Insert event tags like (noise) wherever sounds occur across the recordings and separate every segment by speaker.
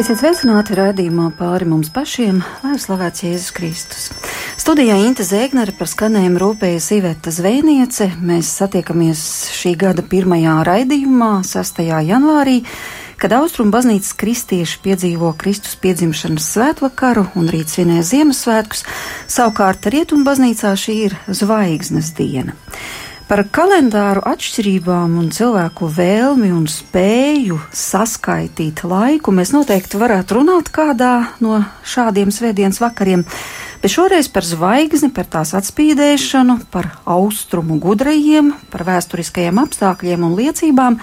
Speaker 1: Esiet sveicināti raidījumā pāri mums pašiem, lai slavēts Jēzus Kristus. Studijā Inte Zēgnere par skanējumu rūpējas Iveta Zvēniece. Mēs satiekamies šī gada pirmajā raidījumā, 6. janvārī, kad Austrum baznīcas kristieši piedzīvo Kristus piedzimšanas svētvakaru un rīt svinē Ziemassvētkus, savukārt Rietum baznīcā šī ir zvaigznes diena. Par kalendāru atšķirībām un cilvēku vēlmi un spēju saskaitīt laiku. Mēs noteikti varētu runāt kādā no šādiem svētdienas vakariem, bet šoreiz par zvaigzni, par tās atspīdēšanu, par austrumu gudrajiem, par vēsturiskajiem apstākļiem un liecībām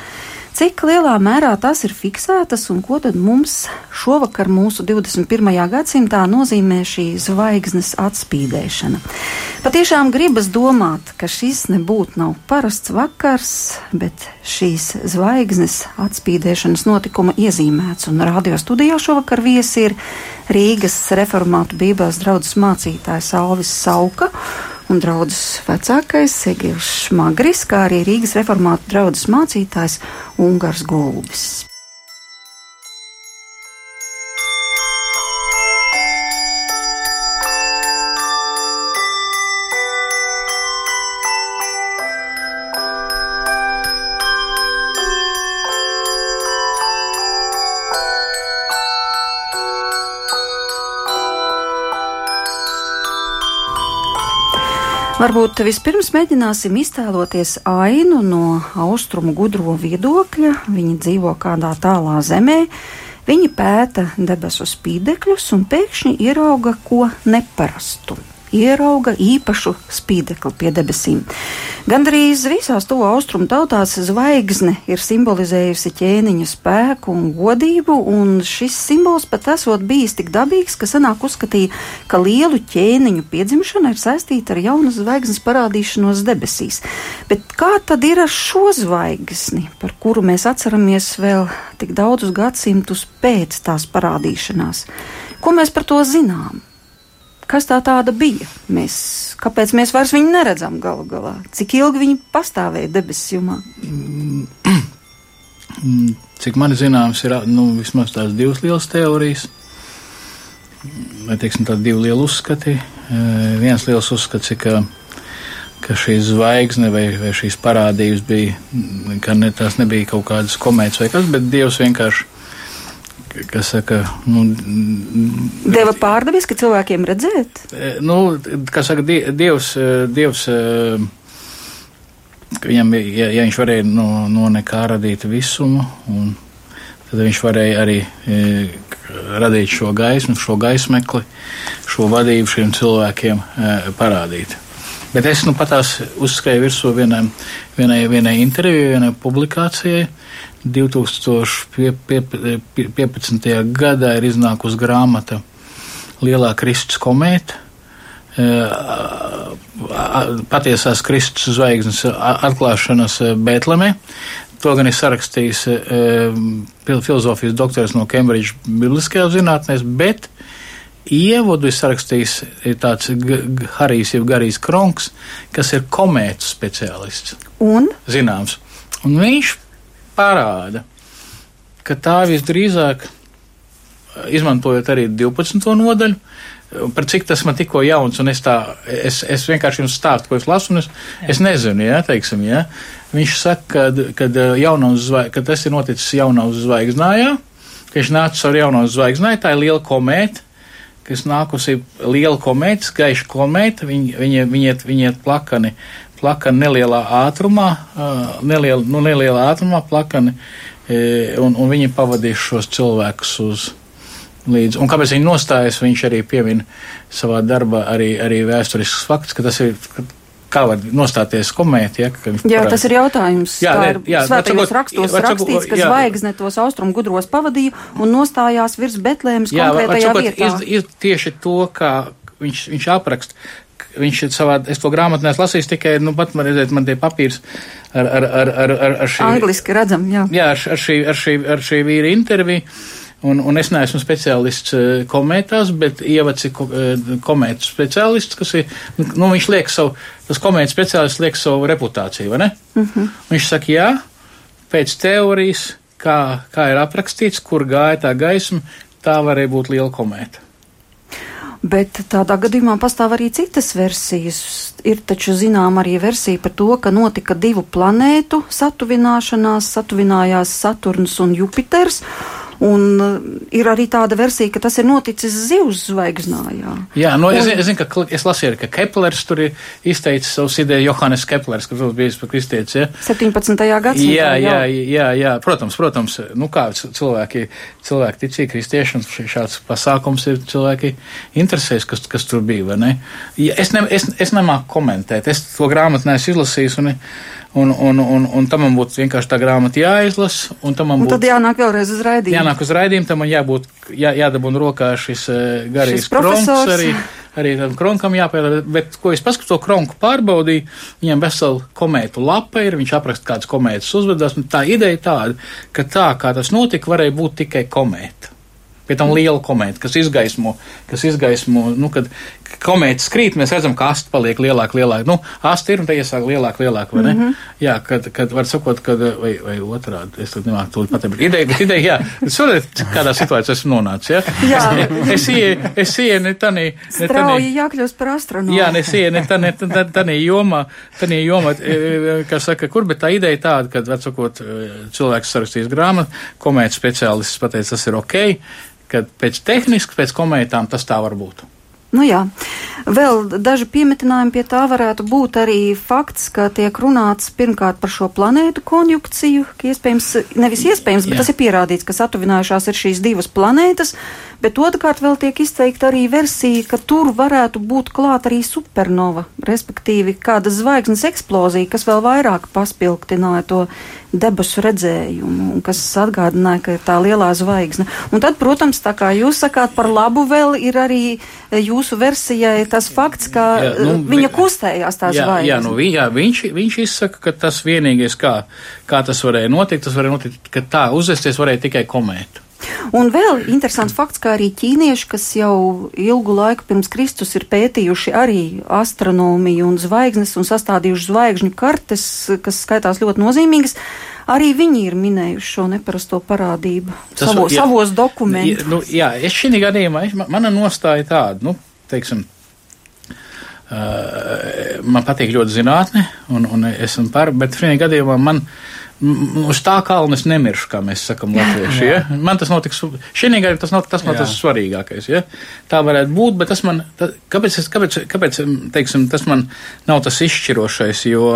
Speaker 1: Cik lielā mērā tas ir fiksētas un ko tad mums šovakar mūsu 21. gadsimtā nozīmē šī zvaigznes atspīdēšana? Patiešām gribas domāt, ka šis nebūtu nav parasts vakars, bet šīs zvaigznes atspīdēšanas notikuma iezīmēts. Un radio studijā šovakar viesi ir Rīgas reformātu bībeles draudzes mācītājs Alvis Sauka un draudzes vecākais Egils Šmagris, kā arī Rīgas reformātu draudzes mācītājs Ungars Gulbis. Varbūt vispirms mēģināsim iztēloties ainu no austrumu gudro viedokļa. Viņi dzīvo kādā tālā zemē, viņi pēta debesu spīdekļus un pēkšņi ierauga ko neparastu ierauga īpašu spīdekli pie debesīm. Gandrīz visās to austrumu tautās zvaigzne ir simbolizējusi ķēniņa spēku un godību, un šis simbols pat esot bijis tik dabīgs, ka senāk uzskatīja, ka lielu ķēniņu piedzimšana ir saistīta ar jaunas zvaigznes parādīšanos debesīs. Bet kā tad ir ar šo zvaigzni, par kuru mēs atceramies vēl tik daudzus gadsimtus pēc tās parādīšanās? Ko mēs par to zinām? Kas tā tāda bija. Mēs, kāpēc mēs vairs viņu neredzam galu galā? Cik ilgi viņi pastāvēja debesu jumā? (clears throat)
Speaker 2: Cik man zināms, ir nu, vismaz tās divas lielas teorijas, vai teiksim, tādi divi lieli uzskati. Viens liels uzskats ir, ka, ka šī zvaigzne vai, vai šīs parādības bija, ka ne, tās nebija kaut kādas komētas vai kas, bet Dievs vienkārši kas saka, nu,
Speaker 1: deva pārdevis, ka cilvēkiem redzēt?
Speaker 2: E, nu, kas saka, Dievs, e, Dievs e, viņam, ja, ja viņš varēja no, no nekā radīt visumu, un tad viņš varēja arī radīt šo gaismu, šo gaismekli, šo vadību šiem cilvēkiem parādīt. Bet es nu patās uzskrēju virsū vienai, vienai, vienai intervijai, vienai publikācijai, 2015. gadā ir iznākusi grāmata Lielā Kristus komēta. Eh, patiesās Kristus zvaigznes atklāšanas eh, Bēltlemē. To gan ir sarakstījis eh, filozofijas doktors no Cambridge Bibliskajā zinātnēs, bet ievadu ir sarakstījis tāds Harijs, jeb Garijs Kronks, kas ir komētu speciālists.
Speaker 1: Un?
Speaker 2: Zināms. Un viņš parāda, ka tā visdrīzāk, izmantojot arī 12. nodaļu, par cik tas man tikko jauns, un es tā, es, es vienkārši jums stāstu, ko es lasu, un es, jā. es nezinu, jā, teiksim, jā. Viņš saka, kad, kad, zvaig, kad tas ir noticis jaunās zvaigznājā, ka viņš nācis ar jaunās zvaigznāju, tā ir liela komēta, kas nākusi liela komēta, gaiša komēta, viņi, viņi, viņi, iet, viņi iet plakani plakani nelielā ātrumā, neliela, nu, nelielā ātrumā plakani, un, un viņi pavadīs šos cilvēkus uz līdzi. Un kāpēc viņi nostājas, viņš arī piemina savā darbā arī, arī vēsturisks fakts, ka tas ir. Kā var nostāties komēti? Ja,
Speaker 1: jā, parād... tas ir jautājums. Jā, tā ir jā, svētajos rakstos var, rakstīts, ka jā, zvaigzne tos austrumu gudros pavadīja un nostājās virs Betlēmas konkrētajā var, vietā.
Speaker 2: Iz, iz, tieši to, kā viņš, viņš apraksta, viņš ir savā, es to grāmatu neesmu lasījis tikai, nu, pat man redzēt, man tie papīrs ar, ar, ar, ar, ar, ar šī.
Speaker 1: Angliski redzam, jā.
Speaker 2: Jā, ar, ar šī, ar šī, ar šī vīra interviju. Un, un es neesmu speciālists eh, komētās, bet ievads ir eh, komētu speciālists, kas ir, nu, viņš liek savu, tas komētu speciālists liek savu reputāciju, vai ne? Uh mhm. -huh. Viņš saka, jā, pēc teorijas, kā, kā ir aprakstīts, kur gāja tā gaisma, tā varēja būt liela komēta.
Speaker 1: Bet tādā gadījumā pastāv arī citas versijas. Ir taču zinām arī versija par to, ka notika divu planētu satuvināšanās, satuvinājās Saturns un Jupiters. Un uh, ir arī tāda versija, ka tas ir noticis zivs zvaigznā. Jā,
Speaker 2: nu, es, un, es zinu, ka es lasīju, ka Keplers tur ir izteicis savus idejas, Johannes Keplers, kas bija par kristietis. Ja?
Speaker 1: 17. gadsimtā.
Speaker 2: Jā, jā, jā, jā, protams, protams, nu kā cilvēki, cilvēki ticīja kristieši, un šāds pasākums ir cilvēki interesēs, kas, kas tur bija, vai ne? Ja, es, ne, es, es nemāku komentēt, es to grāmatu neesmu izlasījis, un, un, un, un, un tam man būtu vienkārši tā grāmata jāizlasa, man būtu.
Speaker 1: Tad jānāk vēlreiz uz raidījumu
Speaker 2: jānāk uz raidījumu, tam man jābūt, jā, jādabūna rokā šis uh, garīgs kronks arī. Arī tam kronkam jāpēdā, bet, ko es paskatu, to kronku pārbaudīju, viņam vesela komētu lapa ir, viņš apraksta kādas komētas uzvedās, tā ideja tāda, ka tā, kā tas notika, varēja būt tikai komēta. Pie tam liela komēta, kas izgaismo, kas izgaismo, nu, kad komēta skrīt, mēs redzam, ka asta paliek lielāka, lielāka. Nu, asta ir un tā iesāk lielāka, lielāka, vai ne? Mm -hmm. Jā, kad, kad var sakot, kad, vai, vai otrādi, es tad nemāku to pateikt, ideja, bet ideja, jā, varu, kādā situācijā esmu nonācis, jā?
Speaker 1: jā.
Speaker 2: es ieju, es ieju ne tanī.
Speaker 1: Strauji jākļūst par astronomu.
Speaker 2: Jā, es ieju ne tanī, tanī jomā, tanī jomā, e, e, kas saka, kur, bet tā ideja tāda, kad, var sakot, e, cilvēks sarakstīs grāmatu, komēta speciālists pateica, tas ir ok, ka pēc tehniski, pēc komētām tas tā var būt.
Speaker 1: Nu jā, vēl daži piemetinājumi pie tā varētu būt arī fakts, ka tiek runāts pirmkārt par šo planētu konjunkciju, ka iespējams, nevis iespējams, bet jā. tas ir pierādīts, ka satuvinājušās ir šīs divas planētas, bet otrkārt vēl tiek izteikta arī versija, ka tur varētu būt klāt arī supernova, respektīvi kāda zvaigznes eksplozija, kas vēl vairāk paspilgtināja to debesu redzējumu, un kas atgādināja, ka ir tā lielā zvaigzne. Un tad, protams, tā kā jūs sakāt par labu, vēl ir arī jūsu versijai tas fakts, ka jā, nu, viņa kustējās tā zvaigzne.
Speaker 2: Jā, nu, jā, viņš, viņš izsaka, ka tas vienīgais, kā, kā tas varēja notikt, tas varēja notikt, ka tā uzvesties varēja tikai komētu.
Speaker 1: Un vēl interesants fakts, ka arī ķīnieši, kas jau ilgu laiku pirms Kristus ir pētījuši arī astronomiju un zvaigznes un sastādījuši zvaigžņu kartes, kas skaitās ļoti nozīmīgas, arī viņi ir minējuši šo neparasto parādību Tas, savo, jā, savos dokumentos.
Speaker 2: Nu, jā, es šī gadījumā, mana nostāja tāda, nu, teiksim, uh, man patīk ļoti zinātne, un, un esmu par, bet šī gadījumā man uz tā kalna es nemiršu, kā mēs sakam latvieši. Ja? Man tas notiks, šī gadījumā tas nav tas, man tas svarīgākais. Ja? Tā varētu būt, bet tas man, tā, kāpēc, es, kāpēc, kāpēc, teiksim, tas man nav tas izšķirošais, jo,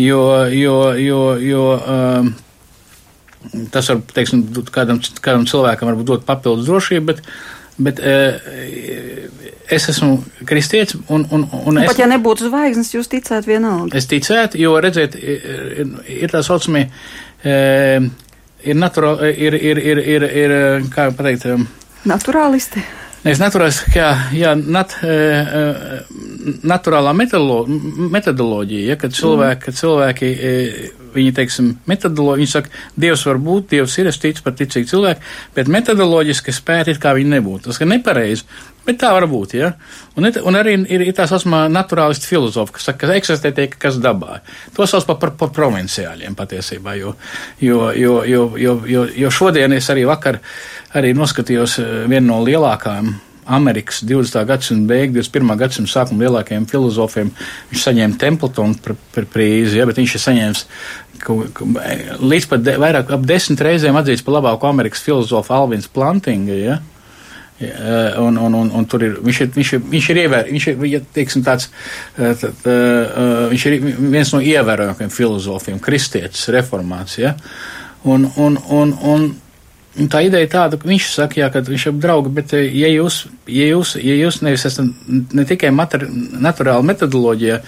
Speaker 2: jo, jo, jo, jo um, tas var, teiksim, kādam, kādam cilvēkam varbūt dot papildus drošību, bet, bet uh, es esmu kristietis. Un, un, un
Speaker 1: es, Pat ja nebūtu zvaigznes, jūs ticētu vienalga.
Speaker 2: Es ticētu, jo, redziet, ir, ir tā saucamie, e, ir, naturāli, ir, ir, ir, ir, ir, kā pateikt,
Speaker 1: naturālisti.
Speaker 2: Nevis naturālisti, kā, jā, nat, e, e, naturālā metodoloģija, ja, kad cilvēki, mm. kad cilvēki e, viņi, teiksim, metodoloģiski, viņi saka, Dievs var būt, Dievs ir, es ticu par ticīgu cilvēku, bet metodoloģiski spēt it kā viņi nebūtu. Tas, ka nepareizi, Bet tā var būt, ja. Un, un arī ir, ir tā saucamā naturālistu filozofa, kas saka, ka eksistē tie, kas dabā. To sauc par, par, par provinciāļiem patiesībā, jo, jo, jo, jo, jo, jo, jo šodien es arī vakar arī noskatījos eh, vienu no lielākām Amerikas 20. gadsimta beigu, 21. gadsimta sākuma lielākajiem filozofiem. Viņš saņēma Templetonu par, par prīzi, ja, bet viņš ir saņēmis līdz pat de, vairāk ap desmit reizēm atzīts par labāko Amerikas filozofu Alvins Plantinga. Ja. Eh, un, un, un, un tur ir, viņš ir, viņš ir, viņš ir, ievēr, viņš ir ja, teiksim, tāds, eh, tā, tā, eh, viņš ir viens no ievērojamākajiem filozofiem, kristietis, reformāts, ja? un, un, un, un, tā ideja tāda, ka viņš saka, jā, ka viņš ir draugi, bet ja jūs, ja jūs, ja jūs nevis esat ne tikai materi, naturāli metodoloģijā,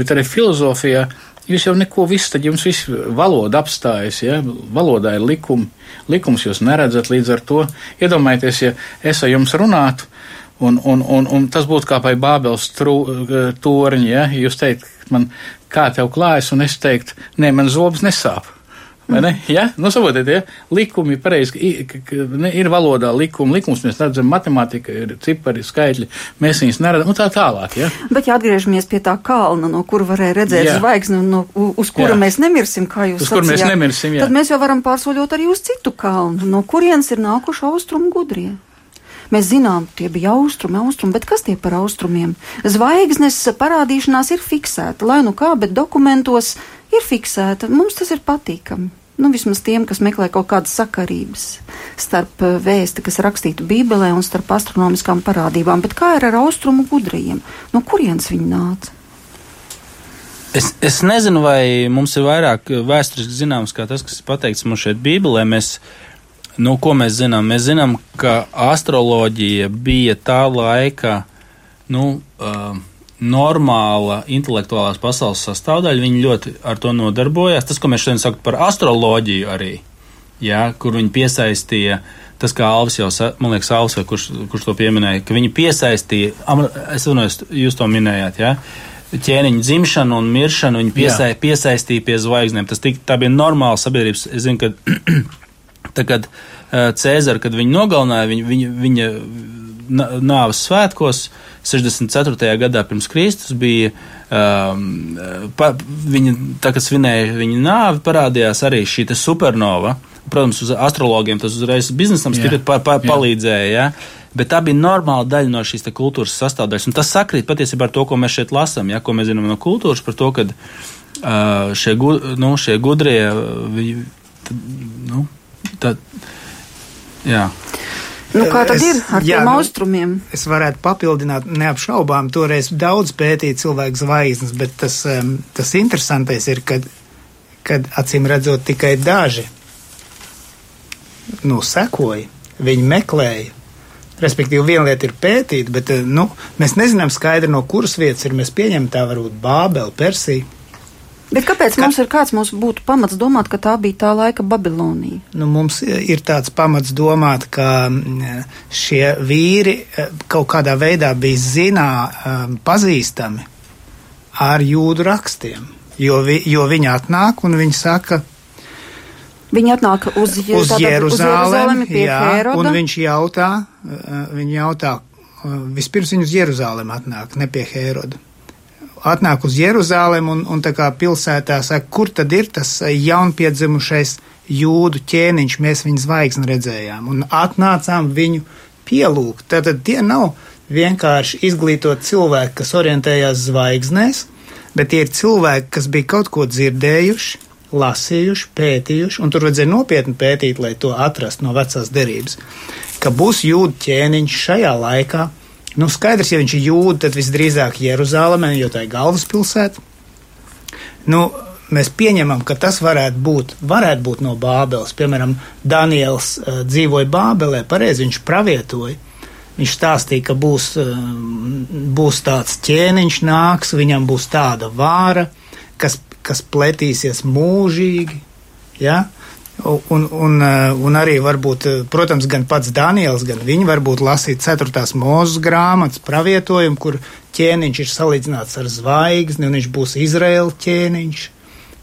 Speaker 2: bet arī filozofijā, Jūs jau neko visu, tad jums viss valoda apstājas, ja? valodā ir likumi, likums jūs neredzat līdz ar to. Iedomājieties, ja es ar jums runātu, un, un, un, un tas būtu kā pie Bābeles torņa, ja? jūs teikt, man kā tev klājas, un es teiktu, nē, man zobs nesāp. Vai ne? Ja? Nu, saprotiet, ja? likumi pareizi, ir valodā likumi, likums mēs redzam, matemātika ir cipari, skaitļi, mēs viņus neredzam, un tā tālāk. Ja?
Speaker 1: Bet, ja atgriežamies pie tā kalna, no kura varēja redzēt jā. zvaigzni, no, uz kura jā. mēs nemirsim, kā jūs
Speaker 2: sacījāt, mēs nemirsim, jā.
Speaker 1: tad mēs jau varam pārsoļot arī uz citu kalnu, no kurienes ir nākuši austrumu gudrie. Mēs zinām, tie bija austrumi, austrumi, bet kas tie par austrumiem? Zvaigznes parādīšanās ir fiksēta, lai nu kā, bet dokumentos ir fiksēta. Mums tas ir patīkami. Nu, vismaz tiem, kas meklē kaut kādas sakarības starp eh, vēsti, kas rakstītu Bībelē, un starp astronomiskām parādībām. Bet kā ir ar austrumu gudriem? No kurienes viņi nāca?
Speaker 3: Es, es nezinu, vai mums ir vairāk vēsturiski zināms, kā tas, kas ir pateikts mums šeit Bībelē. Mēs, nu, ko mēs zinām? Mēs zinām, ka astroloģija bija tā laika, nu, uh, normāla intelektuālās pasaules sastāvdaļa. Viņi ļoti ar to nodarbojās. Tas, ko mēs šodien sakām par astroloģiju, arī, ja, kur viņi piesaistīja. Tas, kā Alvis jau, man liekas, Alvis, kurš, kurš to pieminēja, ka viņi piesaistīja, es domāju, jūs to minējāt, ja, ķēniņu dzimšanu un miršanu, viņi piesai, piesaistīja pie zvaigznēm. Tas tika, tā bija normāla sabiedrības. Es zinu, ka (clears throat) tagad Cēzara, kad viņu nogalināja, viņa, viņa, viņa nāves svētkos, uh, 64. gadā pirms Kristus bija. Um, pa, viņa, tā kā svinēja viņa nāvi, parādījās arī šī supernova. Protams, uz astrologiem tas uzreiz biznesam stipri pa, pa, palīdzēja. Ja? Bet tā bija normāla daļa no šīs kultūras sastāvdaļas. Un tas sakrīt patiesībā ar to, ko mēs šeit lasām, ja? ko mēs zinām no kultūras, par to, ka uh, šie, gu, nu, šie gudrie, viņi, tad, nu, tā, jā.
Speaker 1: Nu, kā tad es, ir ar jā, tiem nu, austrumiem?
Speaker 4: Es varētu papildināt, neapšaubām, toreiz daudz pētīja cilvēku zvaigznes, bet tas, um, tas interesantais ir, kad, kad acīm redzot tikai daži nu, sekoja, viņi meklēja. Respektīvi, viena lieta ir pētīt, bet nu, mēs nezinām skaidri, no kuras vietas ir. Mēs pieņemam tā varbūt Bābeli, Persiju.
Speaker 1: Bet kāpēc ka, mums ir kāds mums būtu pamats domāt, ka tā bija tā laika Babilonija?
Speaker 4: Nu, mums ir tāds pamats domāt, ka mm, šie vīri eh, kaut kādā veidā bija zinā, eh, pazīstami ar jūdu rakstiem, jo, vi, jo viņi atnāk un viņi saka,
Speaker 1: Viņi atnāk uz,
Speaker 4: uz Jeruzālemi, jā, Heroda. un viņš jautā, eh, viņi jautā, vispirms viņi uz Jeruzālemi atnāk, ne pie Heroda atnāk uz Jeruzālēm un, un tā kā pilsētā saka, kur tad ir tas jaunpiedzimušais jūdu ķēniņš, mēs viņu zvaigzni redzējām un atnācām viņu pielūgt. Tātad tie nav vienkārši izglītot cilvēki, kas orientējās zvaigznēs, bet tie ir cilvēki, kas bija kaut ko dzirdējuši, lasījuši, pētījuši, un tur vajadzēja nopietni pētīt, lai to atrastu no vecās derības, ka būs jūdu ķēniņš šajā laikā, Nu, skaidrs, ja viņš ir jūda, tad visdrīzāk Jeruzalemē, jo tā ir galvaspilsēta. Nu, mēs pieņemam, ka tas varētu būt, varētu būt no Bābeles. Piemēram, Daniels uh, dzīvoja Bābelē, pareizi viņš pravietoja. Viņš stāstīja, ka būs, uh, būs tāds ķēniņš nāks, viņam būs tāda vāra, kas, kas pletīsies mūžīgi. Ja? Un, un, eh, un arī varbūt, eh, protams, gan pats Daniels, gan viņi varbūt lasīt 4. mūzes grāmatas pravietojumu, kur ķēniņš ir salīdzināts ar zvaigzni, un viņš būs Izraēla ķēniņš.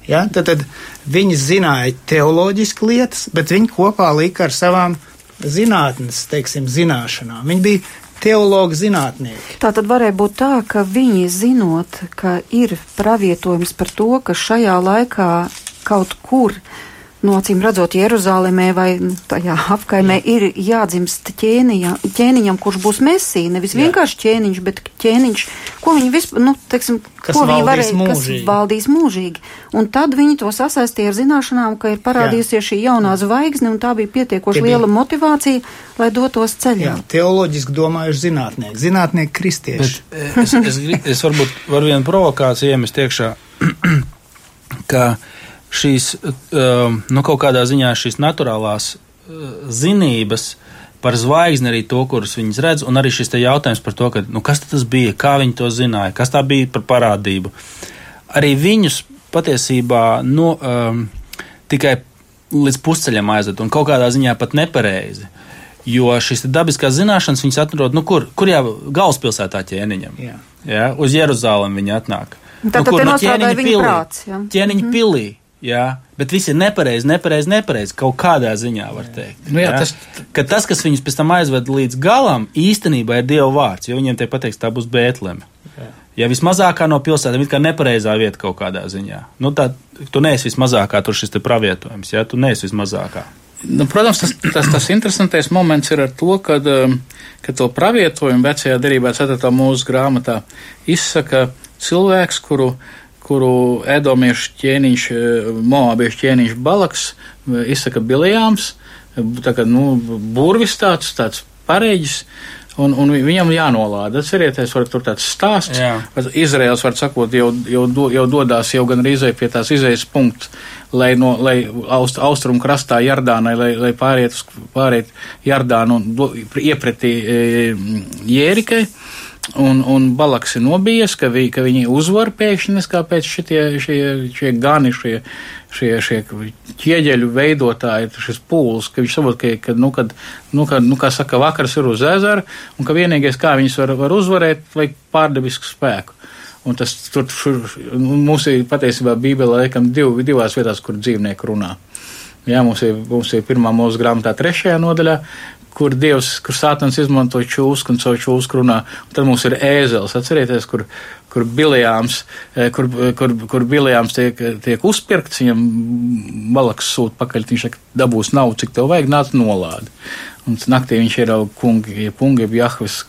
Speaker 4: Ja? Tad, tad viņi zināja teoloģiski lietas, bet viņi kopā lika ar savām zinātnes, teiksim, zināšanām. Viņi bija teologi zinātnieki.
Speaker 1: Tā tad varēja būt tā, ka viņi zinot, ka ir pravietojums par to, ka šajā laikā kaut kur no acīm redzot, Jeruzālēmē vai tajā apkaimē Jā. ir jādzimst ķēniņa, ķēniņam, kurš būs mesī, nevis Jā. vienkārši ķēniņš, bet ķēniņš, ko viņi vispār, nu, teiksim,
Speaker 4: kas
Speaker 1: ko
Speaker 4: viņi varēja, mūžīgi.
Speaker 1: kas valdīs mūžīgi. Un tad viņi to sasaistīja ar zināšanām, ka ir parādījusies šī jaunā zvaigzne, un tā bija pietiekoši liela motivācija, lai dotos ceļā. Jā,
Speaker 4: teoloģiski domājuši zinātnieki, zinātnieki kristieši.
Speaker 3: Bet, eh, es, es, es, es varbūt varu vienu provokāciju iemest iekšā, (clears throat) ka šīs, um, nu, kaut kādā ziņā šīs naturālās uh, zinības par zvaigzni, arī to, kurus viņas redz, un arī šis jautājums par to, ka, nu, kas tas bija, kā viņi to zināja, kas tā bija par parādību. Arī viņus patiesībā nu, um, tikai līdz pusceļam aizved, un kaut kādā ziņā pat nepareizi. Jo šīs dabiskās zināšanas viņas atrod, nu, kur, kur jau galvaspilsētā ķēniņam. Jā. Jā, uz Jeruzālēm viņi atnāk.
Speaker 1: Tātad nu, kur, no ķēniņa pilī. Prāts, jā.
Speaker 3: ķēniņa mm -hmm. pilī Jā, bet viss ir nepareizi, nepareizi, nepareizi. Kaut kādā ziņā var teikt. Nu, jā, jā? Tas... Ka tas, kas viņus pēc tam aizved līdz galam, īstenībā ir Dieva vārds, jo viņiem te pateiks, tā būs Bētleme. Ja vismazākā no pilsētām ir kā nepareizā vieta kaut kādā ziņā, nu tā, tu neesi vismazākā, tur šis pravietojums, ja tu neesi vismazākā.
Speaker 2: Nu, protams, tas, tas, tas interesantais moments ir ar to, kad, um, ka to pravietojumu vecajā derībā, 4. mūsu grāmatā, izsaka cilvēks, kuru, kuru edomiešu ķēniņš, moabiešu ķēniņš Balaks, izsaka Bilijāms, tā kā, nu, burvis tāds, tāds pareģis, Un, un viņam jānolāda. Atcerieties, var tur tāds stāsts. Jā. Izraels, var sakot, jau, jau, do, jau dodās jau gan rīzē pie tās izējas punkts, lai, no, lai aust, austrumu krastā Jardānai, lai, lai pāriet, pāriet Jardānu un do, iepretī e, Jērikai. Un, un Balaks ir nobijies, ka, vi, ka viņi uzvar pēkšņi, kāpēc šitie, šie, šie gani, šie, šie, šie ķieģeļu veidotāji, šis pūls, ka viņš saprot, ka, ka, nu, kad, nu, kad, nu, kā saka, vakars ir uz ezera, un ka vienīgais, kā viņus var, var uzvarēt, vajag pārdabisku spēku. Un tas tur, šur, mums ir patiesībā Bībelē, laikam, div, divās vietās, kur dzīvnieki runā. Jā, mums ir, mums ir pirmā mūsu grāmatā, trešajā nodaļā, kur Dievs, kur Sātans izmanto čūsku un savu čūsku runā. Un tad mums ir ēzels, atcerieties, kur, kur bilijāms, eh, kur, kur, kur bilijāms tiek, tiek uzpirkts, viņam balaks sūt pakaļ, viņš dabūs nav, cik tev vajag, nāc nolādi. Un naktī viņš ir kungi, pungi, jahvis,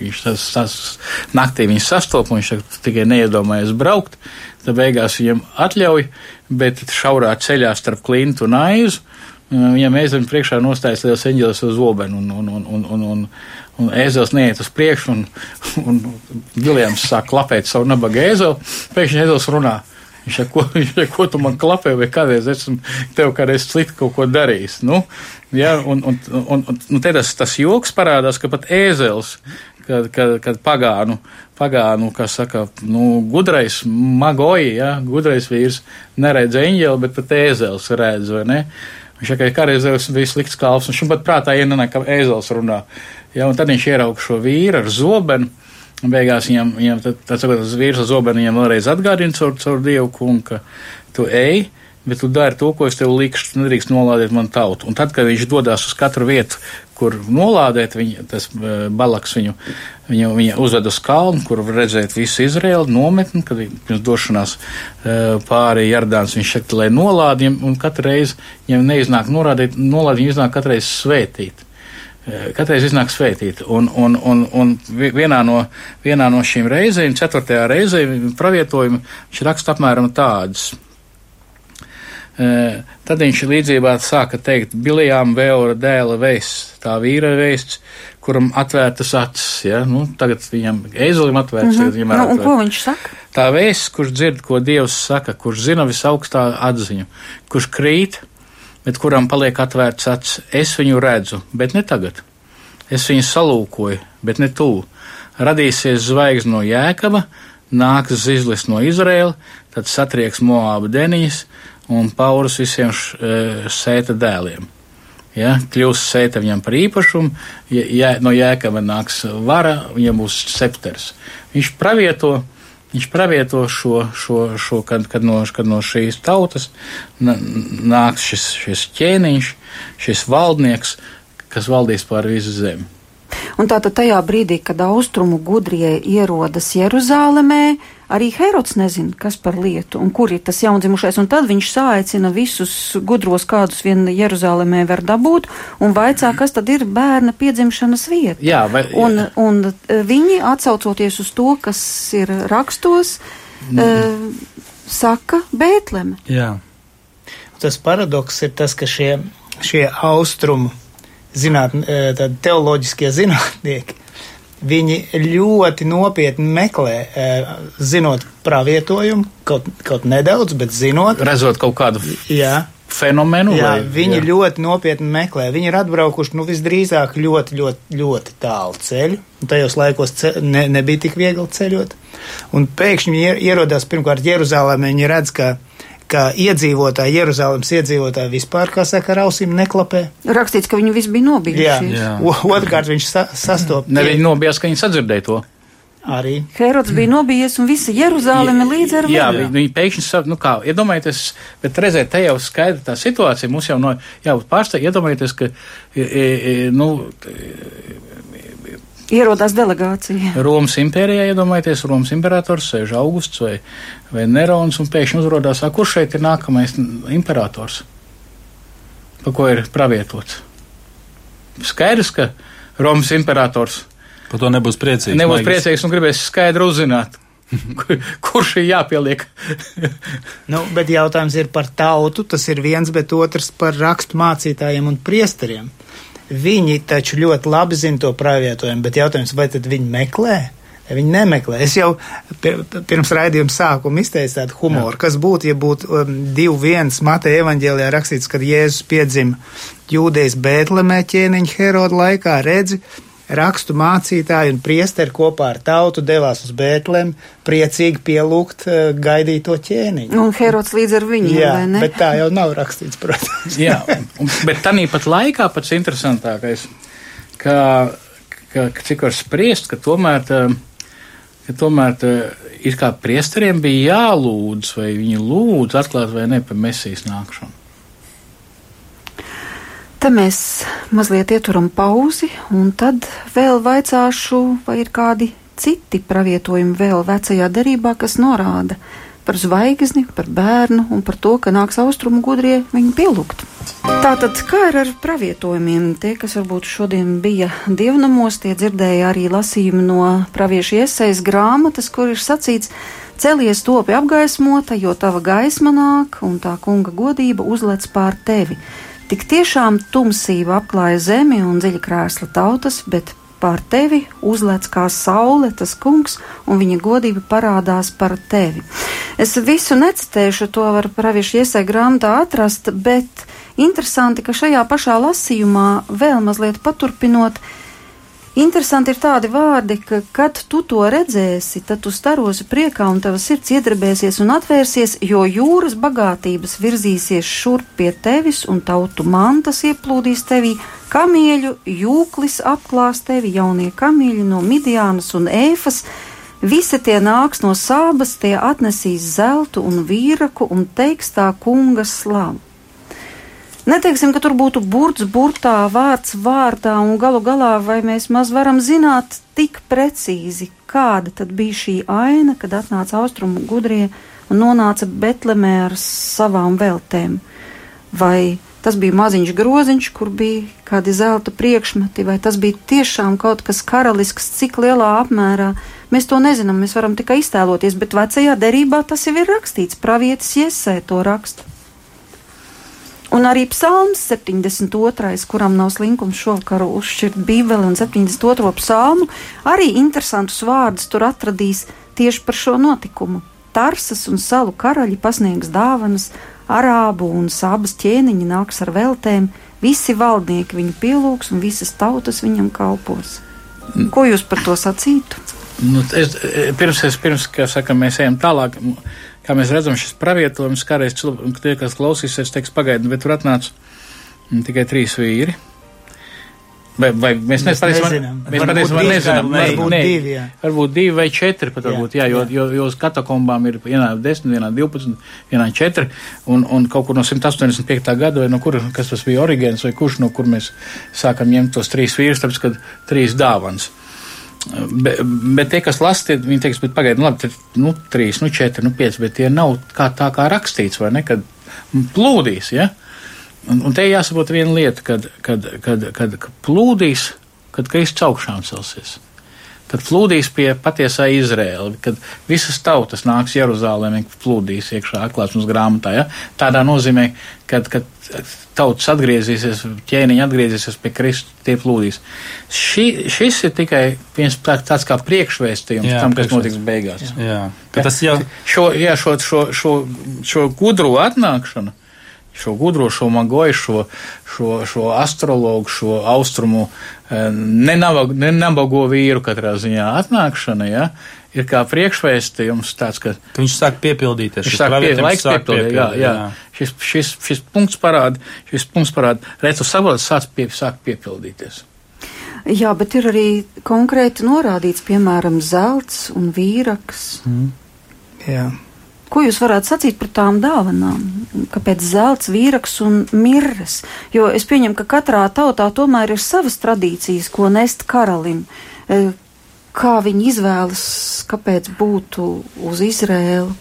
Speaker 2: viņš tas, tas, naktī viņš sastop, un viņš tikai neiedomājies braukt, tad beigās viņam atļauj, bet šaurā ceļā starp klintu un aizu Viņam ēzelim priekšā nostājas liels eņģelis uz zobenu, un, un, un, un, un, un, un ēzelis neiet uz priekšu, un, un Viljams sāk klapēt savu nabaga ēzeli. Pēkšņi ēzelis runā. Viņš saka, ko, viņš saka, ko tu man klapē, vai kādreiz esmu tev kādreiz slikti kaut ko darījis. Nu, ja, un, un, un, un, un te tas, tas joks parādās, ka pat ēzelis, kad, kad, kad pagānu, pagānu, kas saka, nu, gudrais magoji, ja, gudrais vīrs neredz eņģeli, bet pat ēzelis redz, vai ne? Viņš saka, ka kādreiz bija slikts kalps, un šim pat prātā ienāk, ka ēzels runā. Ja, un tad viņš ieraug šo vīru ar zobenu, un beigās viņam, viņam tad, tad sakot, tas vīrs ar zobenu viņam vēlreiz atgādina caur, caur Dievu kungu, ka tu ej, bet tu dari to, ko es tev likšu, tu nedrīkst nolādēt man tautu. Un tad, kad viņš dodas uz katru vietu, kur nolādēt, viņa, tas uh, balaks viņu, viņu, viņa uzved uz kalnu, kur var redzēt visu Izraēlu nometni, kad pirms došanās uh, pāri Jardāns viņš saka, lai nolādi, un katru reizi viņam neiznāk norādīt, nolādi viņu iznāk katru reizi svētīt. Uh, Katreiz iznāk svētīt, un, un, un, un vienā, no, vienā no šīm reizēm, ceturtajā reizē, pravietojuma, viņš raksta apmēram tādas. Tad viņš līdzībā sāka teikt, Bilijām Vēora dēla vēsts, tā vīra vēsts, kuram atvērtas acis, ja, nu, tagad viņam eizulim atvērts, mm -hmm. viņam
Speaker 1: nu, un ko viņš saka?
Speaker 2: Tā vēsts, kurš dzird, ko Dievs saka, kurš zina visaugstā atziņu, kurš krīt, bet kuram paliek atvērts acis, es viņu redzu, bet ne tagad. Es viņu salūkoju, bet ne tūlu. Radīsies zvaigznes no Jēkaba, nāks zizlis no Izraēla, tad satrieks Moāba deniņas, un paurus visiem š, e, sēta dēliem. Ja, kļūs sēta viņam par īpašumu, ja, ja no jēkava nāks vara, viņam būs septers. Viņš pravieto, viņš pravieto šo, šo, šo kad, kad, no, kad no šīs tautas nāks šis, šis ķēniņš, šis valdnieks, kas valdīs pār visu zemi.
Speaker 1: Un tātad tajā brīdī, kad austrumu gudrie ierodas Jeruzālēmē, arī Herods nezina, kas par lietu un kur ir tas jaundzimušais, un tad viņš sāicina visus gudros, kādus vien Jeruzālēmē var dabūt, un vaicā, kas tad ir bērna piedzimšanas vieta.
Speaker 2: Jā, vai, jā.
Speaker 1: Un, un e, viņi, atsaucoties uz to, kas ir rakstos, mm. uh, saka Bētleme.
Speaker 4: Jā. Tas paradoks ir tas, ka šie, šie austrumu zināt, e, teoloģiskie zinātnieki, viņi ļoti nopietni meklē, e, zinot pravietojumu, kaut, kaut nedaudz, bet zinot.
Speaker 2: Redzot kaut kādu jā, fenomenu.
Speaker 4: Jā, vai, viņi jā. ļoti nopietni meklē. Viņi ir atbraukuši nu, visdrīzāk ļoti, ļoti, ļoti tālu ceļu. Tajos laikos ce ne, nebija tik viegli ceļot. Un pēkšņi viņi ierodās pirmkārt Jeruzālēmē. Viņi redz, ka ka iedzīvotāji, Jeruzalemes iedzīvotāji vispār, kā saka, ar ausīm neklapē.
Speaker 1: Rakstīts, ka viņi visi bija nobijušies.
Speaker 4: Jā, jā. Otrkārt viņš sa sastop.
Speaker 2: Ne viņi nobijās, ka viņi sadzirdēja to.
Speaker 4: Arī.
Speaker 1: Herods bija nobijies un visa Jeruzāleme līdz ar
Speaker 2: viņu. Jā, jā. viņi pēkšņi saka, nu kā, iedomājieties, bet redzēt, te jau skaidra tā situācija, mums jau no, jā, pārsteig, iedomājieties, ka, e, e, nu,
Speaker 1: Ierodās delegācija.
Speaker 2: Romas impērijā, iedomājieties, Romas imperators sēž augusts vai, vai Nerons un pēkšņi uzrodās, kurš šeit ir nākamais imperators? pa ko ir pravietots. Skaidrs, ka Romas imperators
Speaker 3: par to nebūs priecīgs.
Speaker 2: Nebūs maigis. priecīgs un gribēs skaidri uzzināt, (laughs) kur, kurš ir jāpieliek. (laughs)
Speaker 4: nu, bet jautājums ir par tautu, tas ir viens, bet otrs par rakstu mācītājiem un priesteriem. Viņi taču ļoti labi zina to pravietojumu, bet jautājums, vai tad viņi meklē? Viņi nemeklē. Es jau pirms raidījuma sākuma izteicu tādu humoru, Jā. kas būtu, ja būtu um, divi viens Mateja evaņģēlijā rakstīts, kad Jēzus piedzima jūdejas Bētlemē ķēniņa Heroda laikā, redzi, rakstu mācītāji un priesteri kopā ar tautu devās uz Bētlem, priecīgi pielūgt uh, gaidīto ķēniņu.
Speaker 1: Un Herods līdz ar viņu,
Speaker 4: Jā, vai ne? bet tā jau nav rakstīts, protams.
Speaker 2: Jā, bet tanī pat laikā pats interesantākais, ka, ka cik var spriest, ka tomēr, tā, ka tomēr tā, ir kā priesteriem bija jālūdz, vai viņi lūdz atklāt vai ne par mesijas nākšanu.
Speaker 1: Te mēs mazliet ieturam pauzi, un tad vēl vaicāšu, vai ir kādi citi pravietojumi vēl vecajā derībā, kas norāda par zvaigzni, par bērnu un par to, ka nāks austrumu gudrie viņu pielūgt. Tātad, kā ir ar pravietojumiem? Tie, kas varbūt šodien bija dievnamos, tie dzirdēja arī lasījumu no praviešu iesaistas grāmatas, kur ir sacīts, celies topi apgaismota, jo tava gaisma nāk un tā kunga godība uzlec pār tevi. Tik tiešām tumsība apklāja zemi un dziļa krēsla tautas, bet pār tevi uzlēc kā saule tas kungs, un viņa godība parādās par tevi. Es visu necitēšu, to var praviešu iesai grāmatā atrast, bet interesanti, ka šajā pašā lasījumā vēl mazliet paturpinot, Interesanti ir tādi vārdi, ka, kad tu to redzēsi, tad tu starosi priekā un tava sirds iedrebēsies un atvērsies, jo jūras bagātības virzīsies šurp pie tevis un tautu mantas ieplūdīs tevī, kamieļu jūklis apklās tevi, jaunie kamieļi no Midiānas un Ēfas. Visi tie nāks no sābas, tie atnesīs zeltu un vīraku un teiks tā kunga slavu. Neteiksim, ka tur būtu burts burtā, vārds vārdā, un galu galā vai mēs maz varam zināt tik precīzi, kāda tad bija šī aina, kad atnāca austrumu gudrie un nonāca Betlemē ar savām veltēm. Vai tas bija maziņš groziņš, kur bija kādi zelta priekšmeti, vai tas bija tiešām kaut kas karalisks, cik lielā apmērā. Mēs to nezinām, mēs varam tikai iztēloties, bet vecajā derībā tas jau ir rakstīts, pravietis iesē to rakstu. Un arī psalms 72, kuram nav slinkums šovakar uzšķirt Bībeli un 72. psalmu, arī interesantus vārdus tur atradīs tieši par šo notikumu. Tarsas un salu karaļi pasniegs dāvanas, arābu un sabas ķēniņi nāks ar veltēm, visi valdnieki viņu pielūgs un visas tautas viņam kalpos. Ko jūs par to sacītu?
Speaker 2: Nu, es, pirms, es, pirms, saka, mēs ejam tālāk, kā mēs redzam, šis pravietojums, kādreiz tie, kas klausīsies, teiks, pagaidi, bet tur atnāca mm, tikai trīs vīri. Vai, vai mēs, mēs nezinām? Mēs patiesībā nezinām. Nē, nē, divi, jā. varbūt divi vai četri pat varbūt, jā, jā, jo, jo uz katakombām ir vienā 10, vienā 12, vienā 4, un, un kaut kur no 185. gada, vai no kur, kas tas bija origēns, vai kurš, no kur mēs sākam ņemt tos trīs vīrus, tāpēc, ka trīs dāvans. Uh, Bet, bet tie, kas lasa, viņi teiks, bet pagaidi, nu, labi, tad, nu, trīs, nu, četri, nu, pieci, bet tie nav kā tā kā rakstīts, vai ne, kad plūdīs, ja? Un, un te jāsaprot viena lieta, kad, kad, kad, kad plūdīs, kad Kristus augšām celsies kad plūdīs pie patiesā Izraēla, kad visas tautas nāks Jeruzālēmē, plūdīs iekšā atklāsmes grāmatā. Ja? Tādā nozīmē, kad, kad tautas atgriezīsies, ķēniņi atgriezīsies pie Kristus, tie plūdīs. Ši, šis ir tikai viens tāds kā priekšvēstījums jā, tam, kas notiks beigās.
Speaker 3: Jā, jā. Ja? tas jau.
Speaker 2: Šo, jā, šo, šo, šo, šo gudro atnākšanu šo gudro, šo magoju, šo, šo, šo astrologu, šo austrumu eh, nenabago vīru katrā ziņā atnākšana, ja, ir kā priekšvēstījums tāds, ka.
Speaker 3: Viņš sāk piepildīties.
Speaker 2: Viņš sāk, pie, laiks sāk piepildīt, jā, jā. jā. Šis, šis, šis punkts parāda, šis punkts parāda, redzu, savots sāk, pie, sāk piepildīties.
Speaker 1: Jā, bet ir arī konkrēti norādīts, piemēram, zelts un vīraks. Mm.
Speaker 4: Jā.
Speaker 1: Ko jūs varētu sacīt par tām dāvanām? Kāpēc zelts, vīraks un mirres? Jo es pieņemu, ka katrā tautā tomēr ir savas tradīcijas, ko nest karalim. E, kā viņi izvēlas, kāpēc būtu uz Izrēlu?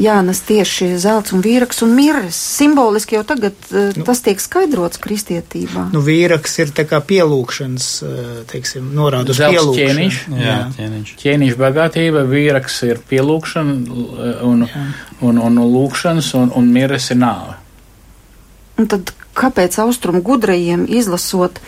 Speaker 1: Jānes tieši zelts un vīraks un miras. Simboliski jau tagad uh, nu, tas tiek skaidrots kristietībā.
Speaker 4: Nu, vīraks ir tā kā pielūkšanas, uh, teiksim, norāda uz pielūkšanu.
Speaker 2: Ķēniņš, jā, ķēniņš. ķēniņš bagātība, vīraks ir pielūkšana un, jā. un, un, un lūkšanas un, un miras ir nāve.
Speaker 1: Un tad kāpēc austrumu gudrajiem izlasot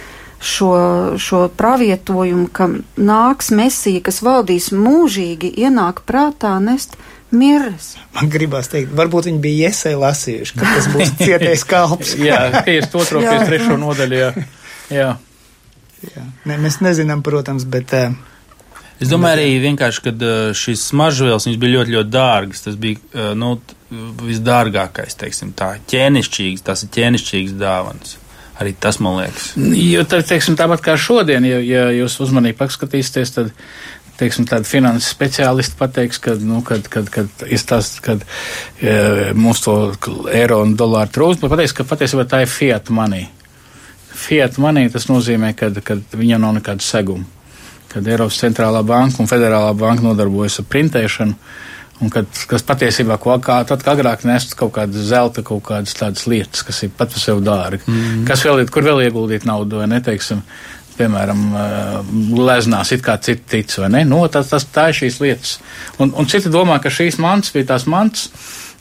Speaker 1: šo, šo pravietojumu, ka nāks mesija, kas valdīs mūžīgi, ienāk prātā nest Miras.
Speaker 4: Man gribās teikt, varbūt viņi bija iesai lasījuši, ka tas būs (laughs) cietais kalps.
Speaker 2: jā, 52. 53. nodaļa, jā. jā.
Speaker 4: jā. Ne, mēs nezinām, protams, bet. Uh,
Speaker 3: Es domāju, arī vienkārši, kad šīs smaržvielas bija ļoti, ļoti dārgas. Tas bija nu, visdārgākais, teiksim, tā ķēnišķīgs, tas ir ķēnišķīgs dāvans. Arī tas man liekas.
Speaker 2: Jo, tā, teiksim, tāpat kā šodien, ja, ja jūs uzmanīgi paskatīsieties, tad teiksim, tādi finanses speciālisti pateiks, ka, nu, kad, kad, kad izstāst, kad e, mums to eiro un dolāru trūkst, bet pateiks, ka patiesībā tā ir fiat money. Fiat money tas nozīmē, ka, viņam nav nekāda seguma. Kad Eiropas centrālā banka un federālā banka nodarbojas ar printēšanu, un kad, kas patiesībā, ko, kā, tad, agrāk nest kaut kādas zelta, kaut kādas tādas lietas, kas ir pat par sevi dārgi. Mm -hmm. Kas vēl ir, kur vēl ieguldīt naudu, vai neteiksim, piemēram, leznās, it kā citi tic, vai ne? No, nu, tas, tas, tā ir šīs lietas. Un, un citi domā, ka šīs mantas bija tās mantas,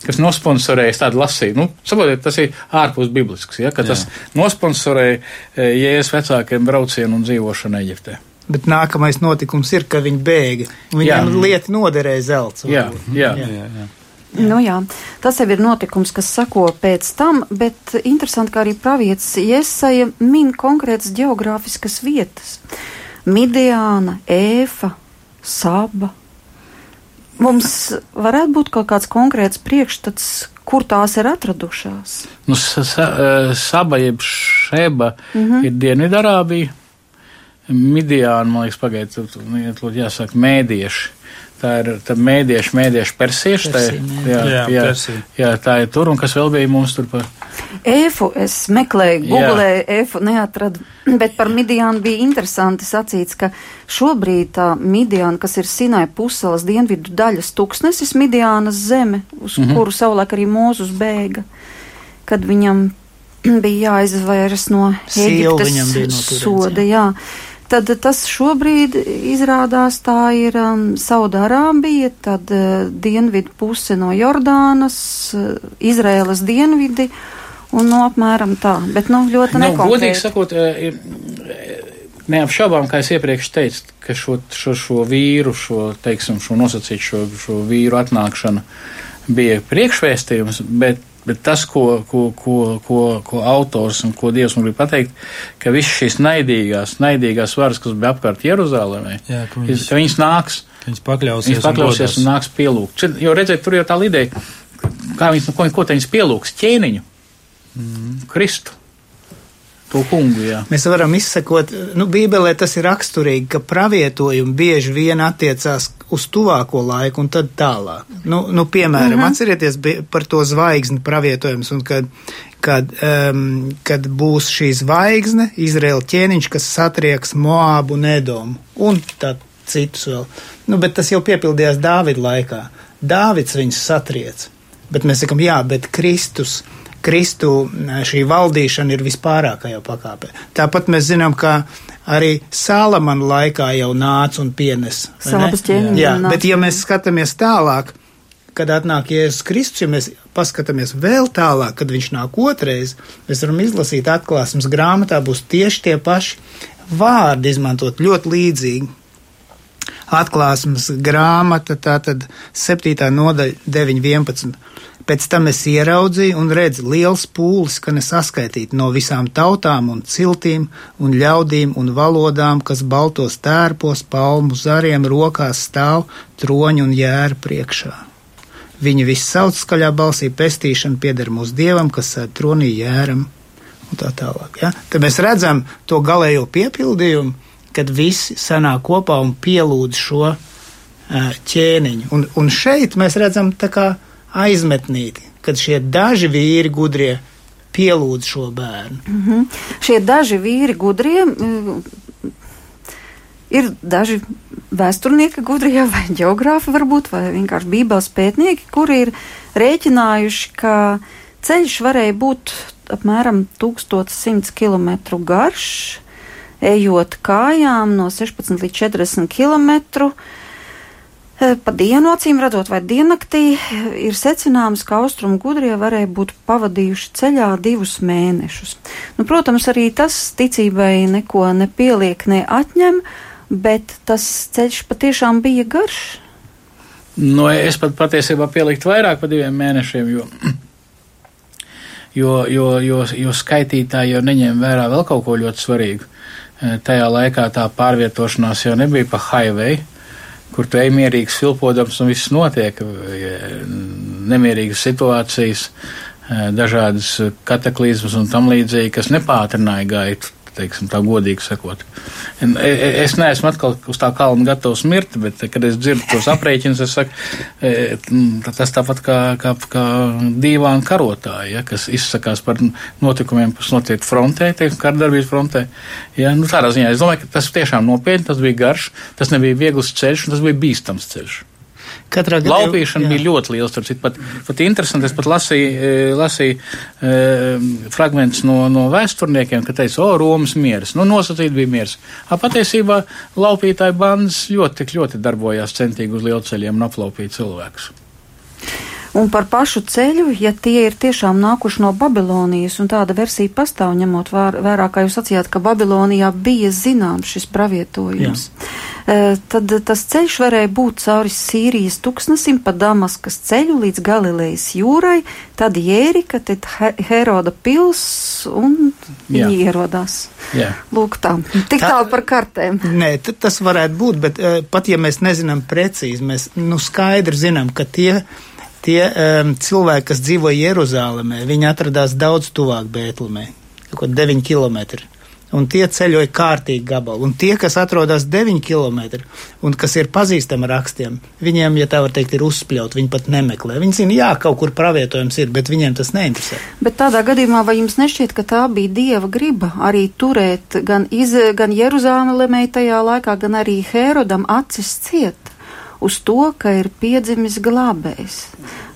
Speaker 2: kas nosponsorēja tādu lasīju. Nu, saprotiet, tas ir ārpus biblisks, ja, ka Jā. tas nosponsorēja jēzus vecākiem braucienu un dzīvošanu Eģiptē.
Speaker 4: Bet nākamais notikums ir, ka viņi bēga. Viņiem lieta noderēja zelts.
Speaker 2: Jā, jā, jā. jā, jā.
Speaker 1: Nu, jā, tas jau ir notikums, kas sako pēc tam, bet interesanti, ka arī pravietis Iesaja min konkrētas geogrāfiskas vietas - Midiāna, Ēfa, Saba. Mums varētu būt kaut kāds konkrēts priekšstats, kur tās ir atradušās.
Speaker 2: Nu, sa, sa, eh, saba jeb Šeba mm -hmm. ir Dienvidarābija. Midiāna, man liekas, pagaidiet, jāsaka, mēdieši. Tā ir tā mēdieša, mēdieša persieša. Tā, jā, jā, jā, jā, tā ir tur, un kas vēl bija mums tur par.
Speaker 1: Efu es meklēju, googlēju, efu neatradu, (clears throat) bet par Midiānu bija interesanti sacīts, ka šobrīd tā Midiāna, kas ir Sinai puselas dienvidu daļas tuksnesis, Midiānas zeme, uz mm -hmm. kuru savulaik arī Mūzus bēga, kad viņam (clears throat) bija jāizvairas no Eģiptes soda, jā. Tad tas šobrīd izrādās tā ir um, Saudārābija, tad uh, dienvidu puse no Jordānas, uh, Izrēlas dienvidi un no apmēram tā, bet nu ļoti nu, nekonkrēti.
Speaker 2: Godīgi sakot, uh, ir neapšaubām, kā es iepriekš teicu, ka šo, šo, šo vīru, šo, teiksim, šo nosacīt šo, šo vīru atnākšana bija priekšvēstījums, bet Bet tas, ko, ko, ko, ko, ko autors un ko Dievs man grib pateikt, ka visas šīs naidīgās, naidīgās varas, kas bija apkārt Jeruzalemē, ka, viņas, ka viņas nāks,
Speaker 3: viņas pakļausies,
Speaker 2: viņas pakļausies un, un nāks pielūgt. Jo redzēt, tur jau tā ideja, kā viņas, nu, ko, ko viņas pielūgs, ķēniņu, mm. Kristu kungu. Jā.
Speaker 4: Mēs varam izsekot, nu, Bībelē tas ir raksturīgi, ka pravietojumi bieži vien attiecās uz tuvāko laiku un tad tālāk. Nu, nu piemēram, mm -hmm. atcerieties par to zvaigzni pravietojums un kad, kad, um, kad būs šī zvaigzne, Izraela ķēniņš, kas satrieks Moābu un Edomu un tad citus vēl. Nu, bet tas jau piepildījās Dāvida laikā. Dāvids viņus satriec. Bet mēs sakam, jā, bet Kristus Kristu šī valdīšana ir vispārākajā pakāpē. Tāpat mēs zinām, ka arī Salamana laikā jau nāca un pienes.
Speaker 1: Sāpes ķēniņi.
Speaker 4: Jā, nāc. bet ja mēs skatāmies tālāk, kad atnāk Jēzus Kristus, ja mēs paskatāmies vēl tālāk, kad viņš nāk otrais, mēs varam izlasīt atklāsmes grāmatā, būs tieši tie paši vārdi izmantot ļoti līdzīgi. Atklāsmes grāmata, tātad 7. nodaļa 9.11. Pēc tam es ieraudzīju un redzu liels pūlis, ka nesaskaitīt no visām tautām un ciltīm un ļaudīm un valodām, kas baltos tērpos, palmu zariem rokās stāv troņu un jēra priekšā. Viņi visi sauc skaļā balsī pestīšana pieder mūsu dievam, kas sēž tronī jēram un tā tālāk. Ja? Tad mēs redzam to galējo piepildījumu, kad visi sanāk kopā un pielūdz šo ķēniņu. Un, un šeit mēs redzam tā kā aizmetnīti, kad šie daži vīri gudrie pielūdz šo bērnu.
Speaker 1: Mm -hmm. Šie daži vīri gudrie, ir daži vēsturnieki gudrie (laughs) vai geogrāfi varbūt, vai vienkārši bībeles pētnieki, kuri ir rēķinājuši, ka ceļš varēja būt apmēram 1100 km garš, ejot kājām no 16 līdz 40 km. Pa dienu, acīm redzot, vai diennaktī, ir secināms, ka austrumu gudrie varēja būt pavadījuši ceļā divus mēnešus. Nu, protams, arī tas ticībai neko nepieliek, ne atņem, bet tas ceļš patiešām bija garš.
Speaker 2: Nu, es pat patiesībā pieliktu vairāk par diviem mēnešiem, jo, (clears throat) jo, jo, jo, jo skaitītāji jau neņem vērā vēl kaut ko ļoti svarīgu. Tajā laikā tā pārvietošanās jau nebija pa highway kur tu ej mierīgs, filpodams, un viss notiek, nemierīgas situācijas, eh, dažādas kataklizmas un tam līdzīgi, kas nepātrināja gaitu teiksim, tā godīgi sakot. E, e, es neesmu atkal uz tā kalna gatavs mirt, bet, kad es dzirdu tos aprēķinus, es saku, e, tas tāpat kā, kā, kā divāna karotāji, ja, kas izsakās par notikumiem, kas notiek frontē, teiksim, kardarbības frontē. Ja, nu, tādā ziņā es domāju, ka tas tiešām nopietni, tas bija garš, tas nebija viegls ceļš, un tas bija bīstams ceļš. Katrā gadījumā laupīšana jā. bija ļoti liela. Tur pat, pat interesanti, es pat lasīju, e, lasīju e, fragmentus no, no vēsturniekiem, ka teica, o, Romas mieras. Nu, nosacīt bija mieras. A, patiesībā laupītāju bandas ļoti, ļoti darbojās centīgi uz lielceļiem un aplaupīt cilvēkus.
Speaker 1: Un par pašu ceļu, ja tie ir tiešām nākuši no Babilonijas, un tāda versija pastāv, ņemot vērā, kā jūs sacījāt, ka Babilonijā bija zināms šis pravietojums, Jā. tad tas ceļš varēja būt cauri Sīrijas tuksnesim pa Damaskas ceļu līdz Galilejas jūrai, tad Jērika, tad Heroda pils, un viņi Jā. ierodās. Jā. Lūk tā, tik tā, tālu par kartēm.
Speaker 4: Nē, tas varētu būt, bet pat ja mēs nezinām precīzi, mēs nu skaidri zinām, ka tie tie um, cilvēki, kas dzīvo Jeruzālēmē, viņi atradās daudz tuvāk Bēltlemē, kaut 9 km. Un tie ceļoja kārtīgi gabalu. Un tie, kas atrodas 9 km un kas ir pazīstami rakstiem, viņiem, ja tā var teikt, ir uzspļaut, viņi pat nemeklē. Viņi zina, jā, kaut kur pravietojums ir, bet viņiem tas neinteresē.
Speaker 1: Bet tādā gadījumā vai jums nešķiet, ka tā bija dieva griba arī turēt gan, iz, gan Jeruzālēmē tajā laikā, gan arī Hērodam acis ciet? Uz to, ka ir piedzimis glābējs.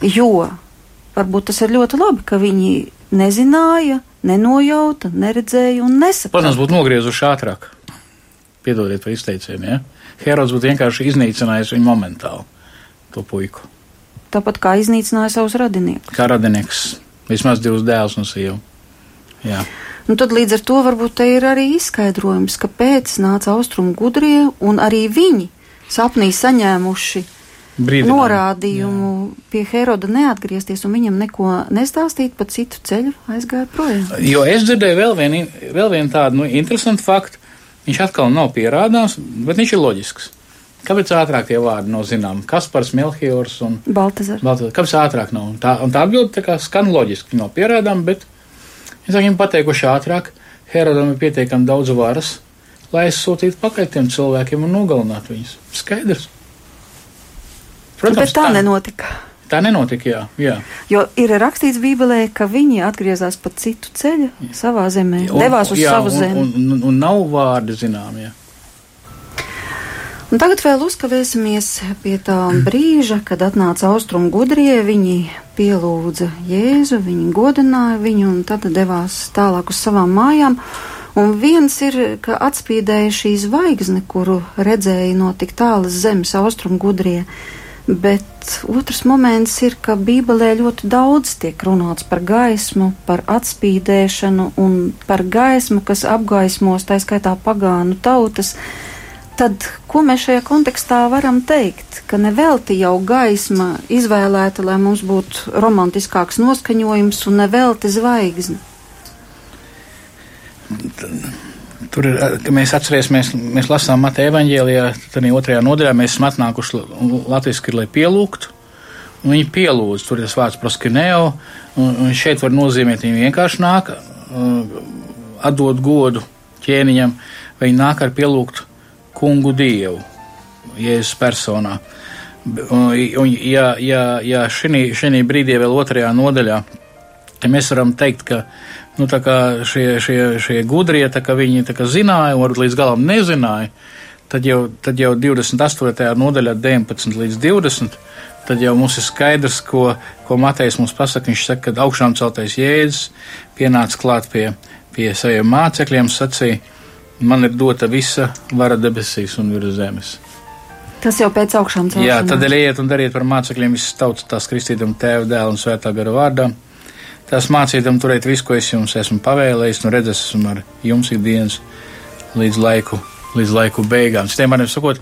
Speaker 1: Jo varbūt tas ir ļoti labi, ka viņi nezināja, nenojauta, neredzēja un nesaprata.
Speaker 2: Protams, būtu nogriezuši ātrāk. Piedodiet par izteicienu, ja? Herods būtu vienkārši iznīcinājis viņu momentāli, to puiku.
Speaker 1: Tāpat kā iznīcināja savus radiniekus.
Speaker 2: Kā radinieks, vismaz divus dēlus un sievu. Jā.
Speaker 1: Nu, tad līdz ar to varbūt te ir arī izskaidrojums, kāpēc nāca austrumu gudrie un arī viņi sapnī saņēmuši Brīdinājum. norādījumu jā. pie Heroda neatgriezties un viņam neko nestāstīt, pa citu ceļu aizgāja projām.
Speaker 2: Jo es dzirdēju vēl vienu, vēl vienu tādu nu, interesantu faktu. Viņš atkal nav pierādāms, bet viņš ir loģisks. Kāpēc ātrāk tie vārdi nav zināmi? Kaspars, Melchiors un
Speaker 1: Baltazars.
Speaker 2: Baltazars. Kāpēc ātrāk nav? Tā, un tā atbilde tā kā skan loģiski, nav pierādām, bet es viņam pateikuši ātrāk. Herodam ir pietiekami daudz varas, lai aizsūtītu pakaļ tiem cilvēkiem un nogalinātu viņus. Skaidrs.
Speaker 1: Protams, Bet tā, tā nenotika.
Speaker 2: Tā nenotika, jā, jā.
Speaker 1: Jo ir rakstīts Bībelē, ka viņi atgriezās pa citu ceļu jā. savā zemē, un, devās uz jā, savu
Speaker 2: un,
Speaker 1: zemi.
Speaker 2: Un, un, un nav vārdi zinām, jā.
Speaker 1: Un tagad vēl uzkavēsimies pie tā brīža, kad atnāca austrumu gudrie, viņi pielūdza Jēzu, viņi godināja viņu un tad devās tālāk uz savām mājām. Un viens ir, ka atspīdēja šī zvaigzne, kuru redzēja no tik tālas zemes austrumu gudrie. Bet otrs moments ir, ka Bībelē ļoti daudz tiek runāts par gaismu, par atspīdēšanu un par gaismu, kas apgaismos, tā skaitā pagānu tautas. Tad, ko mēs šajā kontekstā varam teikt? Ka nevelti jau gaisma izvēlēta, lai mums būtu romantiskāks noskaņojums un nevelti zvaigzne.
Speaker 2: Tur ir, mēs atcerēsimies, mēs lasām Mateja evaņģēlijā, tad otrajā nodaļā mēs esam atnākuši latviski, lai pielūgtu. Viņi pielūdz, tur ir tas vārds proskineo, un, un šeit var nozīmēt, viņi vienkārši nāk, uh, atdot godu ķēniņam, vai viņi nāk ar pielūgt kungu dievu, Jēzus personā. Un, un ja, ja, ja šī brīdī vēl otrajā nodaļā, mēs varam teikt, ka nu, šie, šie, šie gudrie, viņi zināja, varbūt līdz galam nezināja, tad jau, tad jau 28. nodaļā 19 līdz 20 tad jau mums ir skaidrs, ko, ko Matejs mums pasaka. Viņš saka, ka augšām celtais jēdzis pienāca klāt pie, pie saviem mācekļiem, sacīja, man ir dota visa vara debesīs un virs zemes.
Speaker 1: Tas jau pēc augšām celšanās.
Speaker 2: Jā, tad ejiet un dariet par mācekļiem visas tautas tās kristītam tēva dēla un svētā gara vārdā. Tās mācītam turēt visu, ko es jums esmu pavēlējis, un redzēs esmu ar jums ikdienas līdz laiku, līdz laiku beigām. Citiem vārdiem sakot,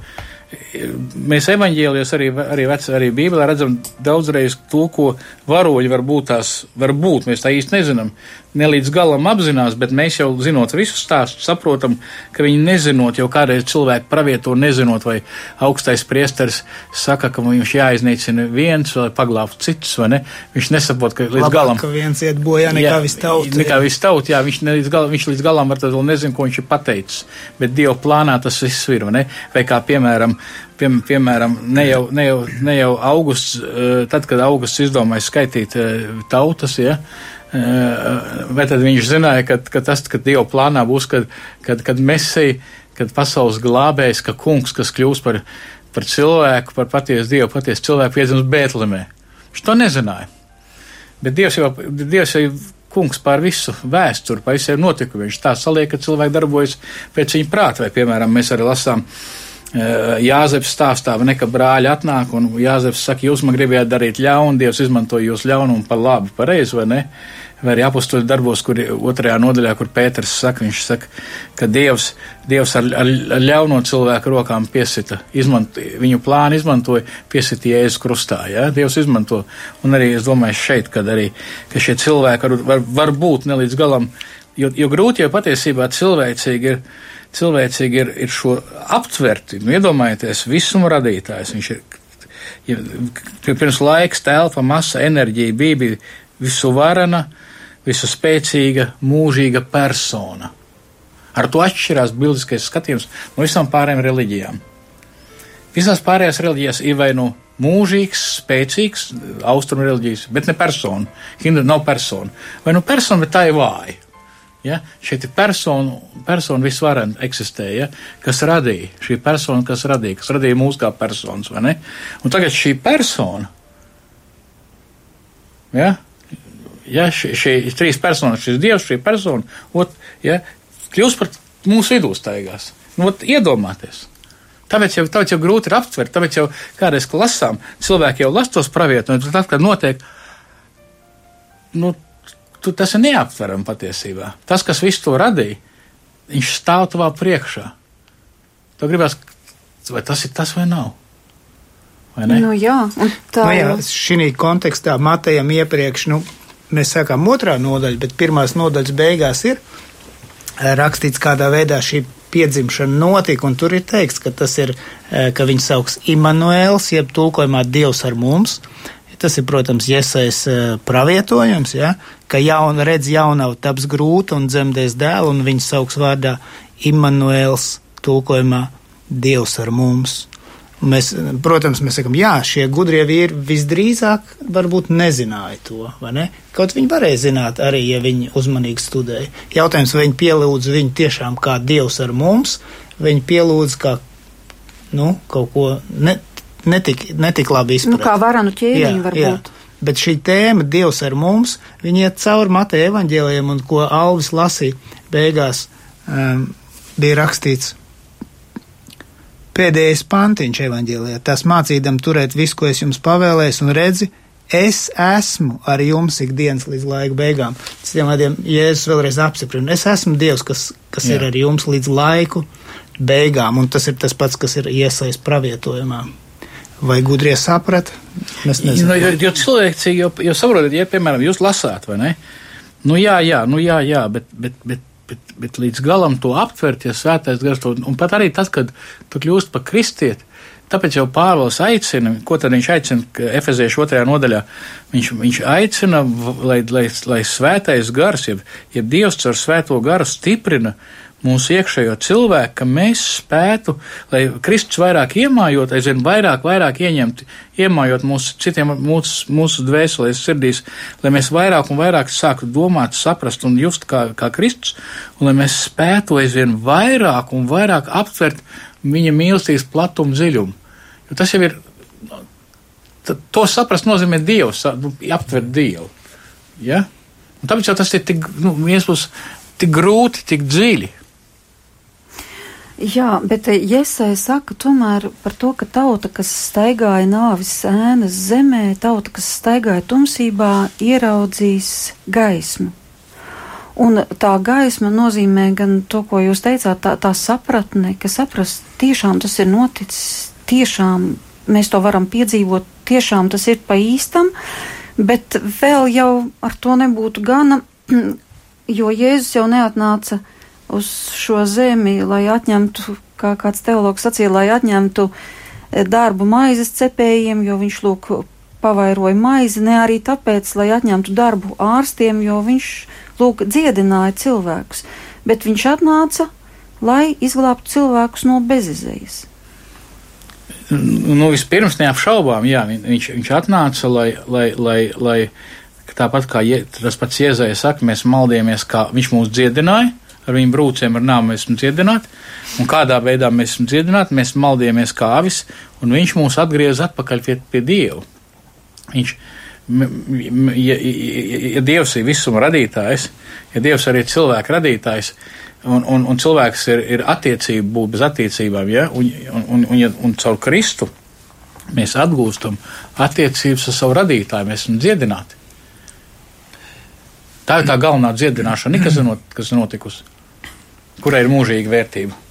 Speaker 2: mēs evaņģēlijos arī, arī, vec, arī Bībelē redzam daudzreiz to, ko varoļi var būt tās, var būt, mēs tā īsti nezinām, ne līdz galam apzinās, bet mēs jau zinot visu stāstu, saprotam, ka viņi nezinot, jau kādreiz cilvēki pravieto nezinot, vai augstais priesteris saka, ka viņš jāiznīcina viens vai paglābt cits, vai ne? Viņš nesaprot, ka līdz
Speaker 4: Labāk,
Speaker 2: galam.
Speaker 4: ka viens iet bojā nekā viss tauta.
Speaker 2: Nekā viss tauta, jā, viņš, līdz galam, viņš līdz galam var tad vēl nezinu, ko viņš ir pateicis, bet Dieva plānā tas viss ir, vai ne? Vai kā piemēram, pie, piemēram, ne jau, ne jau, ne jau augusts, eh, tad, kad augusts izdomāja skaitīt eh, tautas, ja, vai tad viņš zināja, ka, ka tas, ka Dieva plānā būs, kad, kad, kad Mesija, kad pasaules glābējs, ka kungs, kas kļūs par, par cilvēku, par patiesu Dievu, patiesu cilvēku, piedzims Bētlemē. Viņš to nezināja. Bet Dievs jau, Dievs jau kungs pār visu vēsturi, pār visiem notikumiem. Viņš tā saliek, ka cilvēki darbojas pēc viņa prāta, vai, piemēram, mēs arī lasām Jāzeps stāstā, ne, ka brāļi atnāk un Jāzeps saka, jūs man gribējāt darīt ļaunu, Dievs izmanto jūs ļaunumu par labu, pareizi vai ne? Vai arī apustuļu darbos, kur otrajā nodaļā, kur Pēters saka, viņš saka, ka Dievs, Dievs ar, ar, ar ļauno cilvēku rokām piesita, izmanto, viņu plānu izmantoja, piesita Jēzus krustā, ja? Dievs izmanto. Un arī es domāju šeit, kad arī, ka šie cilvēki var, var, var būt nelīdz galam, jo, jo grūti jau patiesībā cilvēcīgi ir cilvēcīgi ir, ir šo aptverti. Nu, iedomājieties, visuma radītājs. Viņš ir ja, pirms laiks, telpa, masa, enerģija, bija, bija visu varana, visu spēcīga, mūžīga persona. Ar to atšķirās bildiskais skatījums no visām pārējām reliģijām. Visās pārējās reliģijās ir vai nu mūžīgs, spēcīgs, austrumu reliģijas, bet ne persona. Hindu nav persona. Vai nu persona, bet tā ir vāja. Ja? Šeit ir persona, persona visvarenā eksistē, ja? kas radīja šī persona, kas radīja, kas radīja mūs kā personas, vai ne? Un tagad šī persona, ja, ja šī, šī trīs personas, šis dievs, šī persona, ot, ja, kļūst par mūsu vidū staigās. Nu, ot, iedomāties. Tāpēc jau, tāpēc jau grūti ir aptvert, tāpēc jau kādreiz lasām, cilvēki jau las tos pravietojums, tad, kad notiek, nu, tu, tas ir neaptverami patiesībā. Tas, kas visu to radīja, viņš stāv tavā priekšā. Tu gribēs, vai tas ir tas vai nav?
Speaker 1: Vai ne? nu, jā,
Speaker 4: tā nu, jā, šī kontekstā Matejam iepriekš, nu, mēs sākām otrā nodaļa, bet pirmās nodaļas beigās ir eh, rakstīts, kādā veidā šī piedzimšana notika, un tur ir teikts, ka tas ir, eh, ka viņu sauks Immanuēls, jeb tulkojumā Dievs ar mums. Tas ir, protams, iesais eh, pravietojums, ja, ka jauna redz jaunavu taps grūta un dzemdēs dēlu, un viņas sauks vārdā Immanuēls, tulkojumā Dievs ar mums. Mēs, protams, mēs sakam, jā, šie gudrie vīri visdrīzāk varbūt nezināja to, vai ne? Kaut viņi varēja zināt arī, ja viņi uzmanīgi studēja. Jautājums, vai viņi pielūdz viņu tiešām kā Dievs ar mums, viņi pielūdz kā, nu, kaut ko ne, netik, netik labi izpratni.
Speaker 1: Nu, kā varanu ķēniņu varbūt. Jā.
Speaker 4: Bet šī tēma, Dievs ar mums, viņi iet cauri Mateja evaņģēliem, un ko Alvis lasīja beigās, um, bija rakstīts pēdējais pantiņš evaņģēlijā. Tas mācīdam turēt visu, ko es jums pavēlēju, un redzi, es esmu ar jums ikdienas līdz laika beigām. Citiem vārdiem, Jēzus vēlreiz apstiprina, es esmu Dievs, kas, kas Jā. ir ar jums līdz laiku beigām, un tas ir tas pats, kas ir iesaist pravietojumā. Vai gudrie saprata?
Speaker 2: Mēs nezinām. Nu, jo, jo cilvēki jau, jau saprotat, ja, piemēram, jūs lasāt, vai ne? Nu, jā, jā, nu, jā, jā, bet, bet, bet, bet, bet līdz galam to aptvert, ja svētais gars to, un pat arī tas, kad tu kļūst par kristieti, Tāpēc jau Pāvils aicina, ko tad viņš aicina Efeziešu otrajā nodaļā? Viņš, viņš aicina, lai, lai, lai svētais gars, jeb, jeb Dievs caur svēto garu stiprina mūsu iekšējo cilvēku, ka mēs spētu, lai Kristus vairāk iemājot, aizvien vairāk, vairāk ieņemt, iemājot mūsu citiem, mūsu, mūsu dvēselēs, sirdīs, lai mēs vairāk un vairāk sāktu domāt, saprast un just kā, kā Kristus, un lai mēs spētu aizvien vairāk un vairāk aptvert viņa mīlestības platumu dziļumu. Jo tas jau ir, to saprast nozīmē Dievs, nu, aptvert Dievu. Ja? Un tāpēc jau tas ir tik, nu, viens būs tik grūti, tik dziļi.
Speaker 1: Jā, bet Iesai saka tomēr par to, ka tauta, kas staigāja nāvis ēnas zemē, tauta, kas staigāja tumsībā, ieraudzīs gaismu. Un tā gaisma nozīmē gan to, ko jūs teicāt, tā, tā sapratne, ka saprast, tiešām tas ir noticis, tiešām mēs to varam piedzīvot, tiešām tas ir pa īstam, bet vēl jau ar to nebūtu gana, (clears throat) jo Jēzus jau neatnāca uz šo zemi, lai atņemtu, kā kāds teologs sacīja, lai atņemtu eh, darbu maizes cepējiem, jo viņš lūk pavairoja maizi, ne arī tāpēc, lai atņemtu darbu ārstiem, jo viņš lūk dziedināja cilvēkus, bet viņš atnāca, lai izglābtu cilvēkus no bezizējas.
Speaker 2: Nu, vispirms neapšaubām, jā, viņš, viņš atnāca, lai, lai, lai, lai tāpat kā je, tas pats Iezēja saka, mēs maldījāmies, kā viņš mūs dziedināja, ar viņu brūcēm, ar nāmu esam dziedināti, un kādā veidā mēs esam dziedināti, mēs maldījāmies kā avis, un viņš mūs atgriez atpakaļ pie, pie Dievu. Viņš, ja, ja, ja Dievs ir visuma radītājs, ja Dievs arī ir cilvēka radītājs, un, un, un cilvēks ir, ir attiecība būt bez attiecībām, ja, un, un, un, un, ja, un caur Kristu mēs atgūstam attiecības ar savu radītāju, mēs esam dziedināti. Tā ir tā galvenā dziedināšana, kas ir, not, notikusi kurai ir mūžīga vērtība.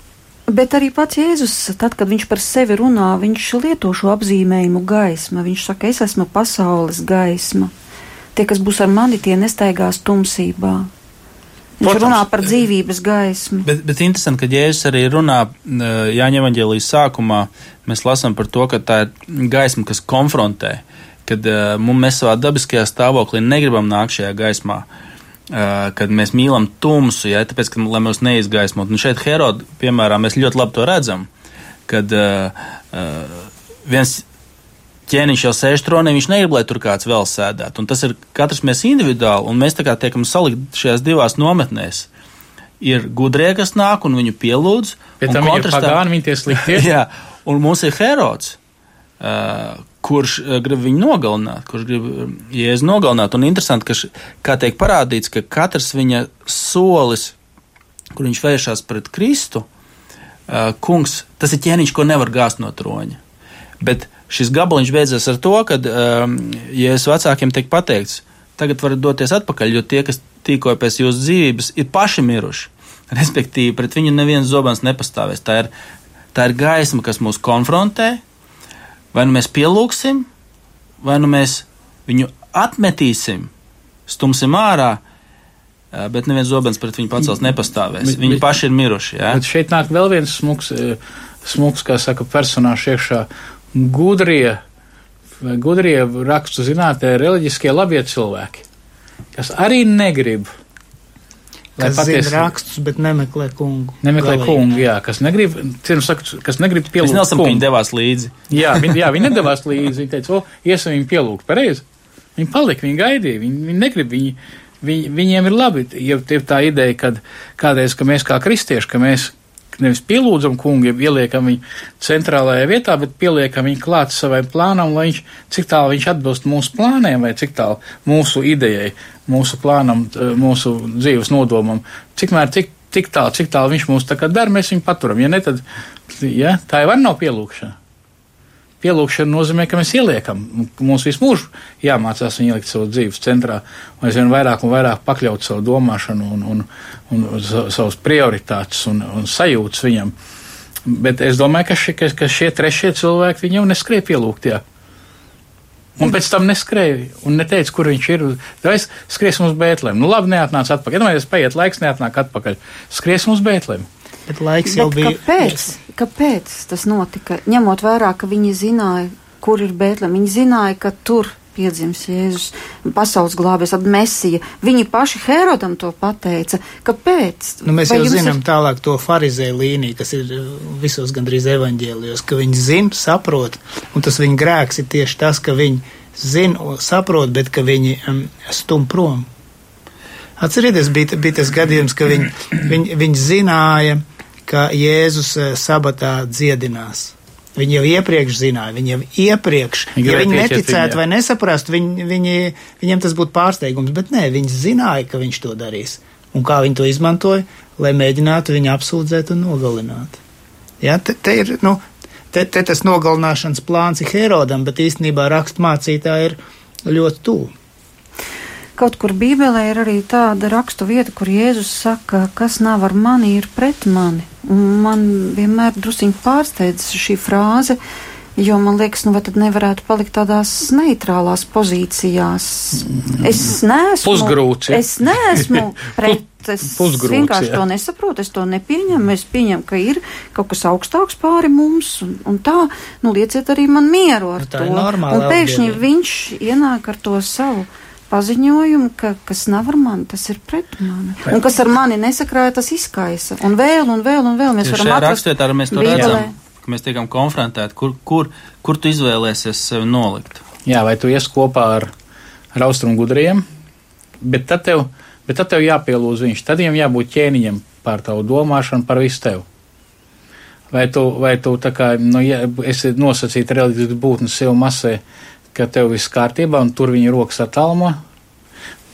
Speaker 1: Bet arī pats Jēzus, tad, kad viņš par sevi runā, viņš lieto šo apzīmējumu gaisma. Viņš saka, es esmu pasaules gaisma. Tie, kas būs ar mani, tie nestaigās tumsībā. Viņš Protams, runā par dzīvības gaismu.
Speaker 3: Bet, bet interesanti, ka Jēzus arī runā Jāņa evaņģēlijas sākumā. Mēs lasām par to, ka tā ir gaisma, kas konfrontē, kad uh, mēs savā dabiskajā stāvoklī negribam nākt šajā gaismā. Uh, kad mēs mīlam tumsu, ja, tāpēc, ka, lai mūs neizgaismot. Un šeit Heroda, piemēram, mēs ļoti labi to redzam, kad uh, viens ķēniņš jau sēž tronī, viņš negrib, lai tur kāds vēl sēdētu. Un tas ir katrs mēs individuāli, un mēs tā kā tiekam salikt šajās divās nometnēs. Ir gudrie, kas nāk un viņu pielūdz.
Speaker 2: Bet tam ir pagāni, viņi tie sliktie. (laughs)
Speaker 3: jā, un mums ir Herods, uh, kurš uh, grib viņu nogalināt, kurš grib uh, jēzu nogalināt. Un interesanti, ka, š, kā tiek parādīts, ka katrs viņa solis, kur viņš vēršas pret Kristu, uh, kungs, tas ir ķēniņš, ko nevar gāzt no troņa. Bet šis gabaliņš beidzas ar to, ka um, jēzus vecākiem tiek pateikts, tagad varat doties atpakaļ, jo tie, kas tīkoja pēc jūsu dzīvības, ir paši miruši. (laughs) Respektīvi, pret viņu neviens zobens nepastāvēs. Tā ir, tā ir gaisma, kas mūs konfrontē, Vai nu mēs pielūgsim, vai nu mēs viņu atmetīsim, stumsim ārā, bet neviens zobens pret viņu pacels nepastāvēs. Bet, Viņi bet, paši ir miruši. Ja?
Speaker 2: Bet šeit nāk vēl viens smuks, smuks kā saka, personāžs iekšā - gudrie, gudrie rakstu zinātnē, reliģiskie labie cilvēki, kas arī negrib
Speaker 4: Lai kas patiesi, zina rakstus, bet nemeklē kungu.
Speaker 2: Nemeklē galīgi. kungu, jā, kas negrib, cienu saka, kas negrib pielūgt.
Speaker 3: Es nesam, ka viņi devās līdzi.
Speaker 2: Jā, viņi, jā, viņi nedavās (laughs) līdzi. Viņi teica, o, iesim viņu pielūgt, pareizi. Viņi palika, viņi gaidīja, viņi, viņi negrib, viņi, viņi, viņiem ir labi, ja ir tā ideja, kad kādreiz, ka mēs kā kristieši, ka mēs nevis pielūdzam kungu, ja ieliekam viņu centrālajā vietā, bet pieliekam viņu klāt savai plānam, lai viņš, cik tālu viņš atbilst mūsu plāniem vai cik tālu mūsu idejai mūsu plānam, mūsu dzīves nodomam, cikmēr, cik, cik tālu, cik tālu viņš mūs tā kā dara, mēs viņu paturam. Ja ne, tad, ja, tā jau var nav pielūkšana. Pielūkšana nozīmē, ka mēs ieliekam, mums visu mūžu jāmācās viņu ielikt savu dzīves centrā, un aizvien vairāk un vairāk pakļaut savu domāšanu un, un, un, un savus prioritātes un, un sajūtas viņam. Bet es domāju, ka, šie, ka, ka šie trešie cilvēki viņu neskrēja pielūgt. Jā. Un pēc tam neskrēja un neteica, kur viņš ir. Tad skriesim uz Bēntlēm. Nu, labi, neatnāca atpakaļ. Domāju, es paiet laiks, neatnāk atpakaļ. Skriesim uz Bēntlēm.
Speaker 4: Bet laiks jau Bet bija.
Speaker 1: Kāpēc? kāpēc tas notika? Ņemot vērā, ka viņi zināja, kur ir Bēntlēm. Viņi zināja, ka tur piedzims Jēzus, pasaules glābēs, Mesija. Viņi paši Herodam to pateica. Kāpēc?
Speaker 4: Nu, mēs Vai jau zinām ir... tālāk to farizēju līniju, kas ir uh, visos gandrīz evaņģēlijos, ka viņi zina, saprot, un tas viņa grēks ir tieši tas, ka viņi zina, saprot, bet ka viņi um, stum prom. Atcerieties, bija, bija tas gadījums, ka viņi, viņi, viņi zināja, ka Jēzus sabatā dziedinās. Viņi jau iepriekš zināja, viņi jau iepriekš, viņi ja viņi neticētu viņa. vai nesaprastu, viņi, viņi, viņiem tas būtu pārsteigums, bet nē, viņi zināja, ka viņš to darīs. Un kā viņi to izmantoja, lai mēģinātu viņu apsūdzēt un nogalināt. Ja, te, te ir, nu, te, te tas nogalināšanas plāns ir Herodam, bet īstenībā rakstmācītāji ir ļoti tuvu.
Speaker 1: Kaut kur Bībelē ir arī tāda rakstu vieta, kur Jēzus saka, kas nav ar mani, ir pret mani. Un man vienmēr drusciņi pārsteidz šī frāze, jo man liekas, nu vai tad nevarētu palikt tādās neitrālās pozīcijās. Es neesmu.
Speaker 2: Pusgrūts.
Speaker 1: Ja? Es neesmu (laughs) pret. Es
Speaker 2: Pusgrūts,
Speaker 1: vienkārši
Speaker 2: jā.
Speaker 1: to nesaprotu, es to nepieņemu. Es pieņemu, ka ir kaut kas augstāks pāri mums, un, un tā, nu, lieciet arī man mieru ar
Speaker 4: Nu,
Speaker 1: to. un pēkšņi viņš ienāk ar to savu paziņojumu, ka kas nav ar mani, tas ir pret mani. Un kas ar mani nesakrāja, tas izkaisa. Un vēl, un vēl, un vēl mēs
Speaker 3: Tieši
Speaker 1: varam atrast.
Speaker 3: rakstvietā arī mēs to
Speaker 1: Bībelē.
Speaker 3: redzam, ka mēs tiekam konfrontēti, kur, kur, kur tu izvēlēsies sevi nolikt.
Speaker 2: Jā, vai tu ies kopā ar, ar austrumu gudriem, bet tad tev, bet tad tev jāpielūdz viņš. Tad viņam jābūt ķēniņam pār tavu domāšanu, par visu tevi. Vai tu, vai tu tā kā, nu, ja esi nosacīta reliģiski būtnes sev masē, ka tev viss kārtībā un tur viņa rokas attālumā,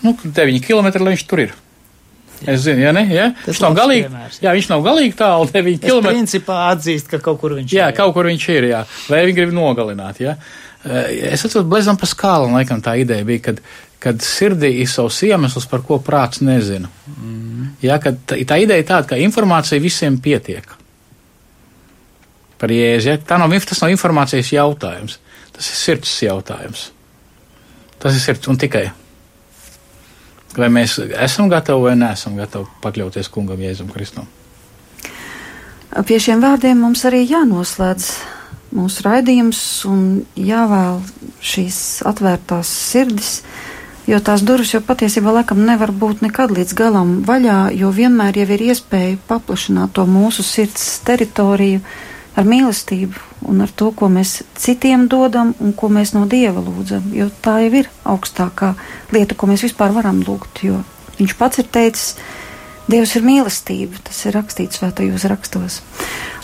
Speaker 2: nu, 9 km, lai viņš tur ir. Es zinu, ja ne, ja? Viņš nav galīgi,
Speaker 4: piemērs.
Speaker 2: jā, viņš nav galīgi tālu, 9
Speaker 4: Es
Speaker 2: km.
Speaker 4: principā atzīst, ka kaut kur viņš
Speaker 2: Jā,
Speaker 4: ir.
Speaker 2: kaut kur viņš ir, jā. Vai viņi grib nogalināt, jā. Eh, Es atceros, Blezam Paskālam, laikam tā ideja bija, kad, kad sirdī ir savs iemesls, par ko prāts nezina. Mm. Jā, kad tā, ideja ir tāda, ka informācija visiem pietiek. Par jēzi, ja? Tā nav, tas nav informācijas jautājums. Tas ir sirds jautājums. Tas ir sirds un tikai. Vai mēs esam gatavi vai neesam gatavi pakļauties kungam Jēzum Kristum?
Speaker 1: Pie šiem vārdiem mums arī jānoslēdz mūsu raidījums un jāvēl šīs atvērtās sirdis, jo tās durvis jau patiesībā laikam nevar būt nekad līdz galam vaļā, jo vienmēr jau ir iespēja paplašināt to mūsu sirds teritoriju ar mīlestību un ar to, ko mēs citiem dodam un ko mēs no Dieva lūdzam, jo tā jau ir augstākā lieta, ko mēs vispār varam lūgt, jo viņš pats ir teicis, Dievs ir mīlestība, tas ir rakstīts svētajos rakstos.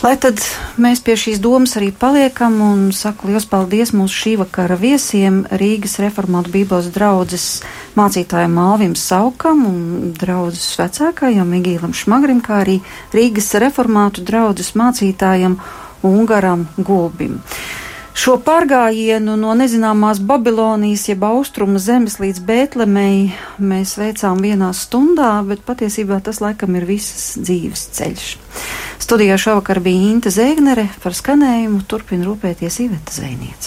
Speaker 1: Lai tad mēs pie šīs domas arī paliekam un saku liels paldies mūsu šī vakara viesiem Rīgas reformātu Bībeles draudzes mācītājiem Malvim Saukam un draudzes vecākajam Migīlam Šmagrim, kā arī Rīgas reformātu draudzes mācītājam Ungaram Gulbim. Šo pārgājienu no nezināmās Babilonijas, jeb austrumu zemes līdz Bētlemei mēs veicām vienā stundā, bet patiesībā tas laikam ir visas dzīves ceļš. Studijā šovakar bija Inte Zēgnere par skanējumu, turpina rūpēties Iveta Zēniece.